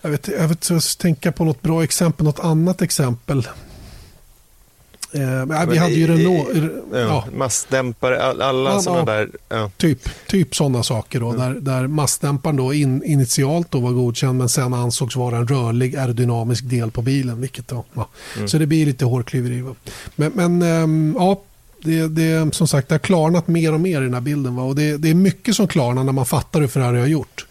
Jag vet, jag vet jag tänka på något bra exempel, något annat exempel. Eh, vi hade ju Renault. Ja, Ja, Massdämpare, all- alla Ja, sådana där. Ja. typ, typ sådana saker. Då, där, där massdämparen då in, initialt då var godkänd men sen ansågs vara en rörlig aerodynamisk del på bilen. Vilket då, ja. Så det blir lite hårklyveri. Men, men ehm, ja, det, det, som sagt, det har klarnat mer och mer i den här bilden. Va? Och det, det är mycket som klarnar när man fattar hur Ferrari har gjort.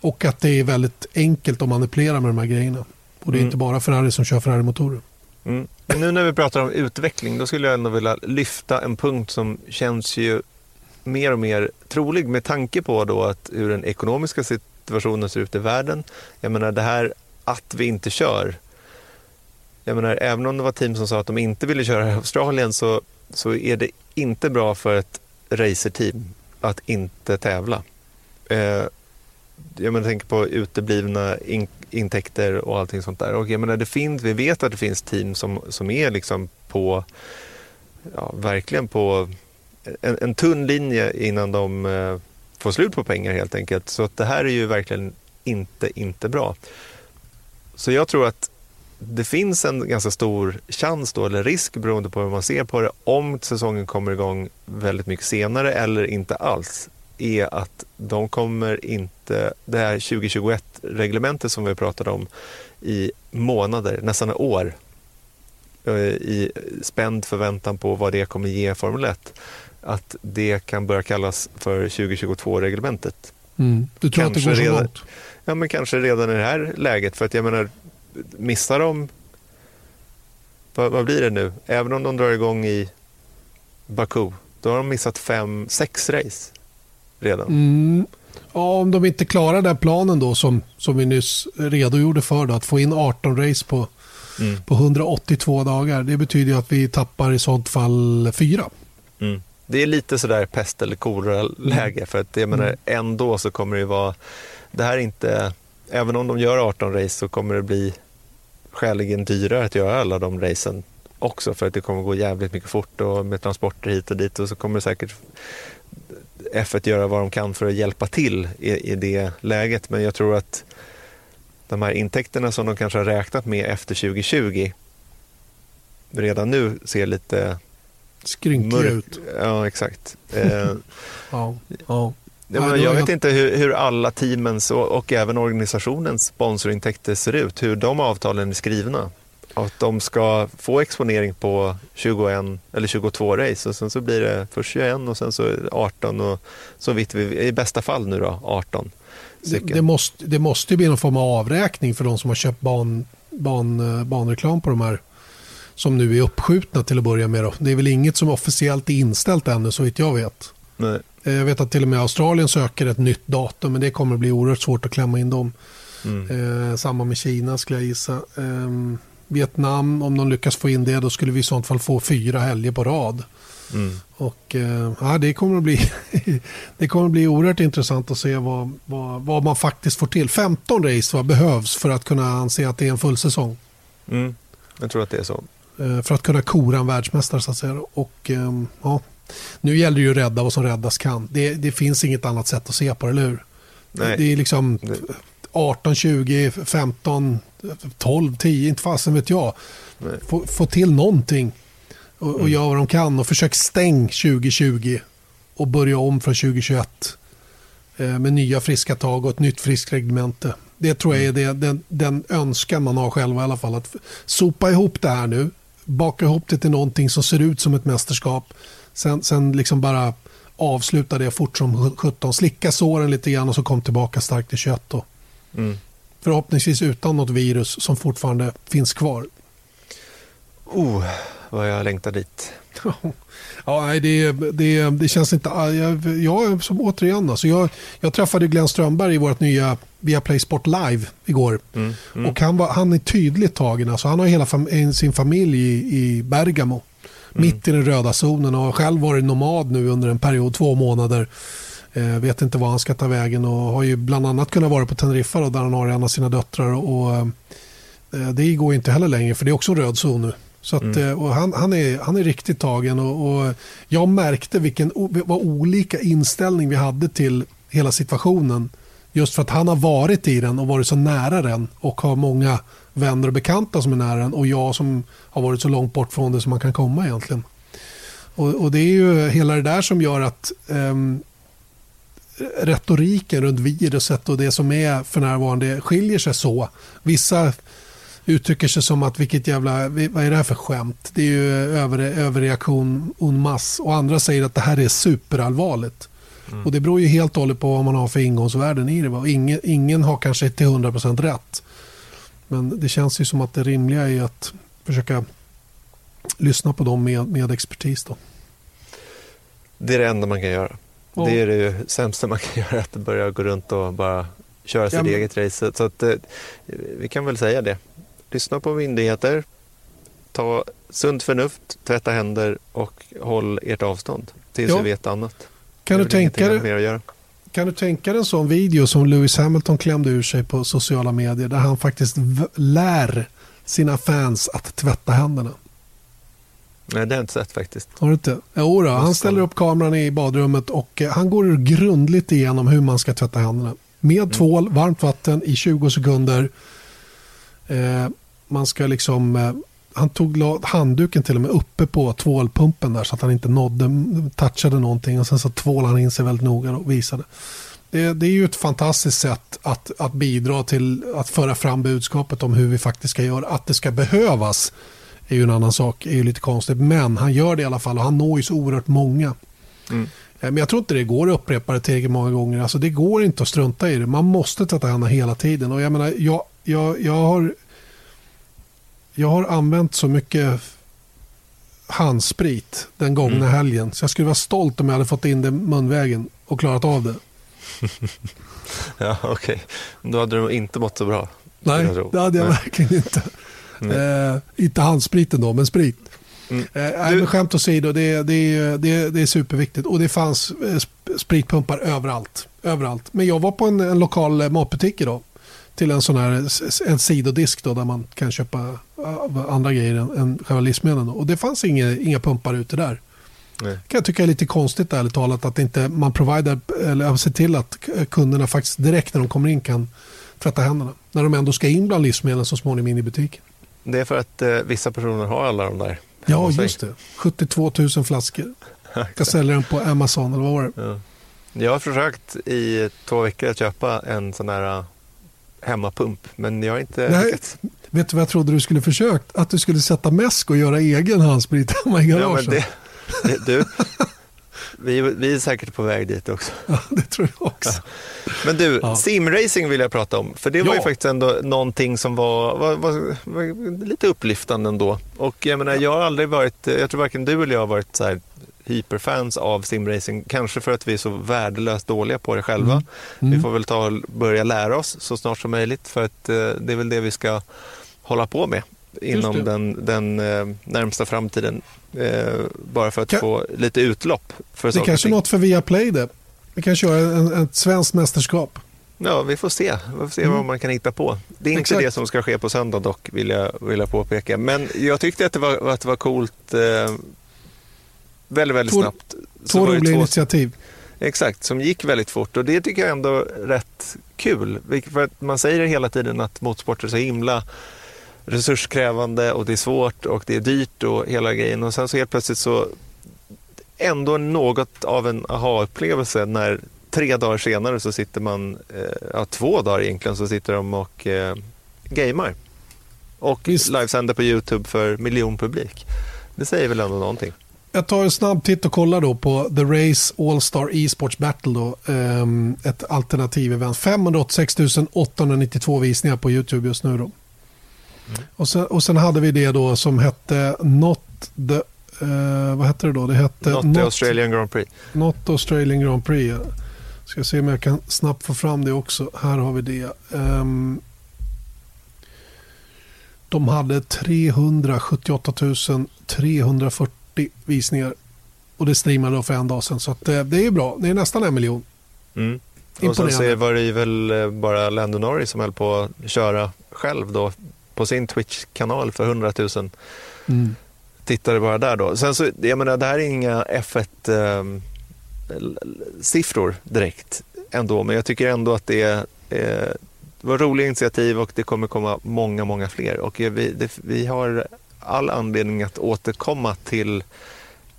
Och att det är väldigt enkelt att manipulera med de här grejerna. Och det är Mm. inte bara Ferrari som kör Ferrari-motorer. Mm. Nu när vi pratar om utveckling, då skulle jag ändå vilja lyfta en punkt som känns ju mer och mer trolig med tanke på då att hur den ekonomiska situationen ser ut i världen. Jag menar det här att vi inte kör. Jag menar även om det var team som sa att de inte ville köra i Australien så, så är det inte bra för ett racerteam att inte tävla. Eh, jag menar, tänker på uteblivna in, intäkter och allting sånt där. Och jag menar, det finns, vi vet att det finns team som, som är liksom på, ja, verkligen på en, en tunn linje innan de eh, får slut på pengar helt enkelt. Så att det här är ju verkligen inte, inte bra. Så jag tror att det finns en ganska stor chans då, eller risk beroende på hur man ser på det, om säsongen kommer igång väldigt mycket senare eller inte alls, är att de kommer inte, det här 2021-reglementet som vi pratade om i månader, nästan år, eh, i spänd förväntan på vad det kommer ge Formel 1, att det kan börja kallas för 2022-reglementet. Mm. Du tror kanske att det går så redan, långt? Ja, men kanske redan i det här läget. För att jag menar, missar de, vad, vad blir det nu? Även om de drar igång i Baku, då har de missat fem, sex race redan. Mm. Ja, om de inte klarar den planen då som, som vi nyss redogjorde för, då, att få in 18 race på, mm. på 182 dagar. Det betyder att vi tappar i sånt fall fyra. Mm. Det är lite sådär pest eller kolera-läge. Mm. För att jag menar, mm. ändå så kommer det vara, det här är inte, även om de gör 18 race så kommer det bli skäligen dyrare att göra alla de racen också för att det kommer gå jävligt mycket fort och med transporter hit och dit och så kommer säkert F1 göra vad de kan för att hjälpa till i, i det läget. Men jag tror att de här intäkterna som de kanske har räknat med efter 2020 redan nu ser lite skrynkliga ut. Ja, exakt. Eh, ja, ja. Ja, men jag vet inte hur, hur alla teamens och, och, även organisationens sponsorintäkter ser ut, hur de avtalen är skrivna. Att de ska få exponering på 21 eller 22 race och sen så blir det först 21 och sen så 18 och så vitt vi, i bästa fall nu då 18. Det, det, måste, det måste bli någon form av avräkning för de som har köpt ban, ban, banreklam på de här som nu är uppskjutna till att börja med. Då. Det är väl inget som officiellt är inställt ännu så vitt jag vet. Nej. Eh, jag vet att till och med Australien söker ett nytt datum men det kommer att bli oerhört svårt att klämma in dem. Mm. Eh, samma med Kina skulle jag gissa. Eh, Vietnam, om de lyckas få in det, då skulle vi i sånt fall få fyra helger på rad. Mm. Och eh, ja, det kommer att bli det kommer att bli oerhört intressant att se vad, vad, vad man faktiskt får till. 15 race vad behövs för att kunna anse att det är en full säsong. Mm. Jag tror att det är så. Eh, för att kunna kora en världsmästare så att säga. Och, ehm, ja, nu gäller det ju att rädda vad som räddas kan. Det, det finns inget annat sätt att se på det, eller hur? Nej. Det är liksom 18, 20, 15, 12, 10, inte fasen vet jag. Få, få till någonting och, och mm. göra vad de kan och försök stäng 2020 och börja om från 2021 eh, med nya friska tag och ett nytt friskt reglemente. Det tror jag är det, den, den önskan man har själv i alla fall. Att sopa ihop det här nu, baka ihop det till någonting som ser ut som ett mästerskap. Sen, sen liksom bara avsluta det fort som 17. Slicka såren lite grann och så kom tillbaka starkt i kött. Mm. Förhoppningsvis utan något virus som fortfarande finns kvar. Oh, vad jag längtar dit. ja, nej, det, det, det känns inte... Jag, jag som återigen, alltså jag, jag träffade Glenn Strömberg i vårt nya Viaplay Sport Live igår. Mm, mm. Och han, var, han är tydligt tagen. Alltså han har hela fam sin familj i, i Bergamo. Mm. Mitt i den röda zonen och har själv varit nomad nu under en period, två månader. Eh, vet inte var han ska ta vägen och har ju bland annat kunnat vara på Teneriffa då, där han har en av sina döttrar. Och, eh, det går inte heller längre för det är också en röd zon nu. Så att, mm. Eh, och han, han, är, han är riktigt tagen och, och, jag märkte vilken vad olika inställning vi hade till hela situationen. Just för att han har varit i den och varit så nära den och har många vänner och bekanta som är nära den och jag som har varit så långt bort från det som man kan komma egentligen. Och, och det är ju hela det där som gör att um, retoriken runt viruset och det som är för närvarande skiljer sig så. Vissa uttrycker sig som att vilket jävla, vad är det här för skämt? Det är ju över, överreaktion en mass. Och andra säger att det här är superallvarligt. Mm. Och det beror ju helt och hållet på vad man har för ingångsvärden i det. Ingen, ingen har kanske till 100% rätt. Men det känns ju som att det rimliga är att försöka lyssna på dem med, med expertis. Då. Det är det enda man kan göra. Ja. Det är det ju sämsta man kan göra, att börja gå runt och bara köra sitt ja, men... eget race. Så att, eh, vi kan väl säga det. Lyssna på myndigheter, ta sunt förnuft, tvätta händer och håll ert avstånd tills vi vet annat. Kan du, tänka dig, kan du tänka dig en sån video som Lewis Hamilton klämde ur sig på sociala medier där han faktiskt lär sina fans att tvätta händerna? Nej, det har jag inte sett faktiskt. Har du inte? Jo då, han ställer upp kameran i badrummet och eh, han går grundligt igenom hur man ska tvätta händerna. Med mm. tvål, varmt vatten i 20 sekunder. Eh, man ska liksom eh, han tog handduken till och med uppe på tvålpumpen där så att han inte nådde, touchade någonting och sen så tvålade han in sig väldigt noga och visade. Det, det, är ju ett fantastiskt sätt att, att bidra till att föra fram budskapet om hur vi faktiskt ska göra. Att det ska behövas är ju en annan sak, är ju lite konstigt. Men han gör det i alla fall och han når ju så oerhört många. Mm. Eh, men jag tror inte det går att upprepa det tillräckligt många gånger. Alltså det går inte att strunta i det. Man måste tvätta händerna hela tiden. Och jag menar, jag, jag, jag har jag har använt så mycket handsprit den gångna mm. helgen. Så jag skulle vara stolt om jag hade fått in det munvägen och klarat av det. ja, okej. Okay. Då hade du inte mått så bra. Nej, det hade jag Nej. verkligen inte. Eh, inte handspriten då, men sprit. Mm. Eh, du... Skämt åsido, det, det, det, det är superviktigt. Och det fanns eh, spritpumpar överallt. överallt. Men jag var på en, en lokal matbutik idag till en sån här en sidodisk då, där man kan köpa andra grejer än, än själva livsmedlen. Och det fanns inga, inga pumpar ute där. Nej. kan jag tycka är lite konstigt ärligt talat att inte man provider, eller ser till att kunderna faktiskt direkt när de kommer in kan tvätta händerna. När de ändå ska in bland livsmedlen så småningom in i butiken. Det är för att eh, vissa personer har alla de där. Ja, just det. 72 000 flaskor. Jag säljer den på Amazon eller vad var det? Ja. Jag har försökt i två veckor att köpa en sån här hemmapump, men jag har inte Nej, lyckats. Vet du vad jag trodde du skulle försökt? Att du skulle sätta mäsk och göra egen handsprit hemma i garaget. Ja, det, det, du, vi, vi är säkert på väg dit också. Ja, det tror jag också. Ja. Men du, ja. simracing vill jag prata om. För det var ju faktiskt ändå någonting som var, var, var, var, lite upplyftande ändå. Och jag menar, jag har aldrig varit, jag tror varken du eller jag har varit så här hyperfans av simracing. Kanske för att vi är så värdelöst dåliga på det själva. Mm. Mm. Vi får väl ta börja lära oss så snart som möjligt för att eh, det är väl det vi ska hålla på med inom den, den eh, närmsta framtiden. Eh, bara för att kan... få lite utlopp. För det kanske är något för Viaplay det. Vi kan köra en, ett svenskt mästerskap. Ja, vi får se, vi får se mm. vad man kan hitta på. Det är inte Exakt. det som ska ske på söndag dock, vill jag, vill jag påpeka. Men jag tyckte att det var, att det var coolt eh, väldigt, väldigt två, snabbt. Två roliga initiativ. Exakt, som gick väldigt fort och det tycker jag ändå är rätt kul. För att man säger hela tiden att motorsport är så himla resurskrävande och det är svårt och det är dyrt och hela grejen. Och sen så helt plötsligt så ändå något av en aha-upplevelse när tre dagar senare så sitter man, eh, ja två dagar egentligen, så sitter de och eh, gamer. Och Visst. livesänder på Youtube för miljonpublik. Det säger väl ändå någonting jag tar en snabb titt och kollar då på The Race All-Star E-sports Battle. Då, um, ett alternativ event. 586 892 visningar på YouTube just nu. Då. Och, sen, och sen hade vi det då som hette Not the... Uh, vad hette det då? Det hette Not, not Australian Grand Prix. Not Australian Grand Prix. Ska se om jag kan snabbt få fram det också. Här har vi det. Um, de hade 378 340 40 visningar. Och det streamade för en dag sedan. Så att, eh, det är bra. Det är nästan en miljon. Mm. Och sen så var det väl eh, bara Lando Norris som höll på att köra själv då på sin Twitch-kanal för 100 000 mm. tittare bara där då. Sen så, jag menar, det här är inga F1-siffror eh, direkt ändå, men jag tycker ändå att det är eh, det var roliga initiativ och det kommer komma många, många fler. Och vi, det, vi har all anledning att återkomma till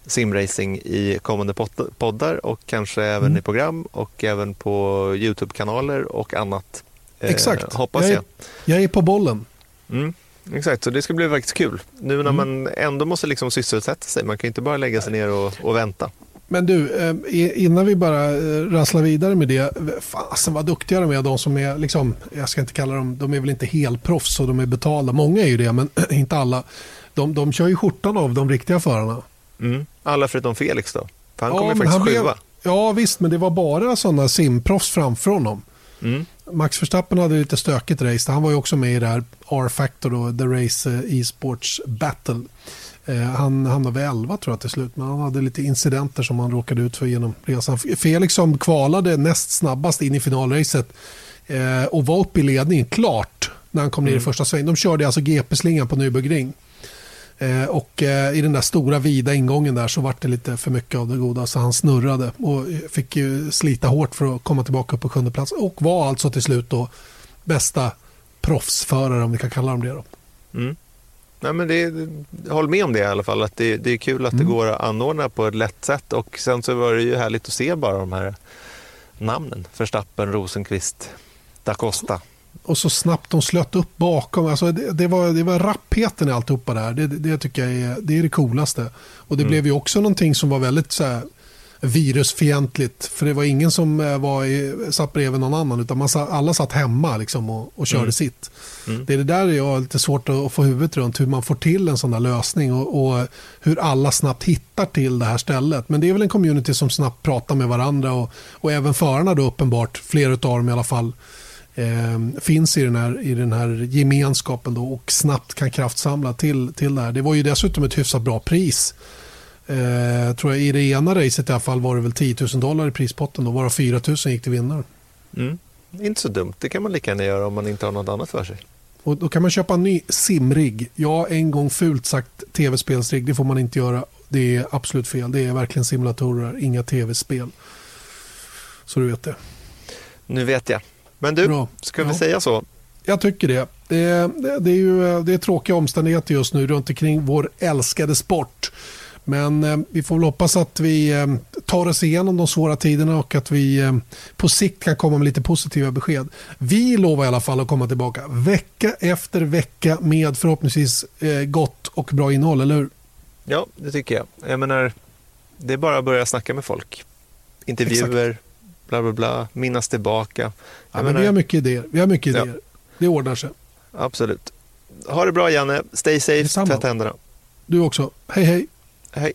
simracing i kommande poddar och kanske även mm. i program och även på Youtube-kanaler och annat. Eh, exakt, hoppas jag. Är, jag är på bollen. Mm. Exakt, så det ska bli faktiskt kul. Nu när mm. man ändå måste liksom sysselsätta sig. Man kan inte bara lägga sig ner och, och vänta. Men du, eh, innan vi bara eh, rasslar vidare med det. Fasen vad duktiga de är, de som är, liksom, jag ska inte kalla dem, de är väl inte helproffs och de är betalda. Många är ju det, men inte alla de, de kör ju skjortan av de riktiga förarna. Mm. Alla förutom Felix då? För han ja, kommer faktiskt sjua. Ja visst, men det var bara sådana simproffs framför honom. Mm. Max Verstappen hade lite stökigt race. Han var ju också med i det här R-Factor, då, The Race eh, E-sports Battle. Eh, han hamnade väl 11 tror jag till slut, men han hade lite incidenter som han råkade ut för genom resan. Felix som kvalade näst snabbast in i finalracet eh, och var uppe i ledningen klart när han kom ner i första svängen. De körde alltså GP-slingan på Nürburgring. Eh, och eh, i den där stora vida ingången där så var det lite för mycket av det goda så han snurrade och fick ju slita hårt för att komma tillbaka upp på sjunde plats och var alltså till slut då bästa proffsförare om vi kan kalla dem det då. Mm. Nej, men det, håll med om det i alla fall, att det, det är kul att det går att anordna på ett lätt sätt och sen så var det ju härligt att se bara de här namnen. Verstappen, Rosenqvist, da Costa. Och så snabbt de slöt upp bakom. Alltså det, det, var, det var rappheten i alltihopa där. Det, det tycker jag är det, är det coolaste. Och det blev ju också någonting som var väldigt så här, virusfientligt. För det var ingen som eh, var i, satt bredvid någon annan. Utan man alla satt hemma liksom och, och körde Mm. sitt. Mm. Det är det där jag har lite svårt att få huvudet runt. Hur man får till en sån där lösning. Och, och hur alla snabbt hittar till det här stället. Men det är väl en community som snabbt pratar med varandra. Och, och även förarna då uppenbart. Flera av dem i alla fall. Eh, finns i den, här, i den här gemenskapen då och snabbt kan kraftsamla till, till det här. Det var ju dessutom ett hyfsat bra pris. Eh, tror jag, I det ena racet i alla fall var det väl 10 000 dollar i prispotten. Då, varav 4 000 gick till vinnare. Mm. Inte så dumt, det kan man lika gärna göra om man inte har något annat för sig. Och då kan man köpa en ny simrig. Ja, en gång fult sagt tv-spelsrigg. Det får man inte göra. Det är absolut fel. Det är verkligen simulatorer, inga tv-spel. Så du vet det. Nu vet jag. Men du, Bra. ska vi Ja. säga så? Jag tycker det. Det, det, det är ju det är tråkiga omständigheter just nu runt omkring vår älskade sport. Men eh, vi får väl hoppas att vi eh, tar oss igenom de svåra tiderna och att vi eh, på sikt kan komma med lite positiva besked. Vi lovar i alla fall att komma tillbaka vecka efter vecka med förhoppningsvis eh, gott och bra innehåll, eller hur? Ja, det tycker jag. Jag menar, det är bara att börja snacka med folk. Intervjuer, bla bla bla, minnas tillbaka. Ja, men vi har mycket idéer. Vi har mycket Ja. idéer. Det ordnar sig. Absolut. Ha det bra Janne, stay safe, tvätta händerna. Du också. Hej hej. Hej.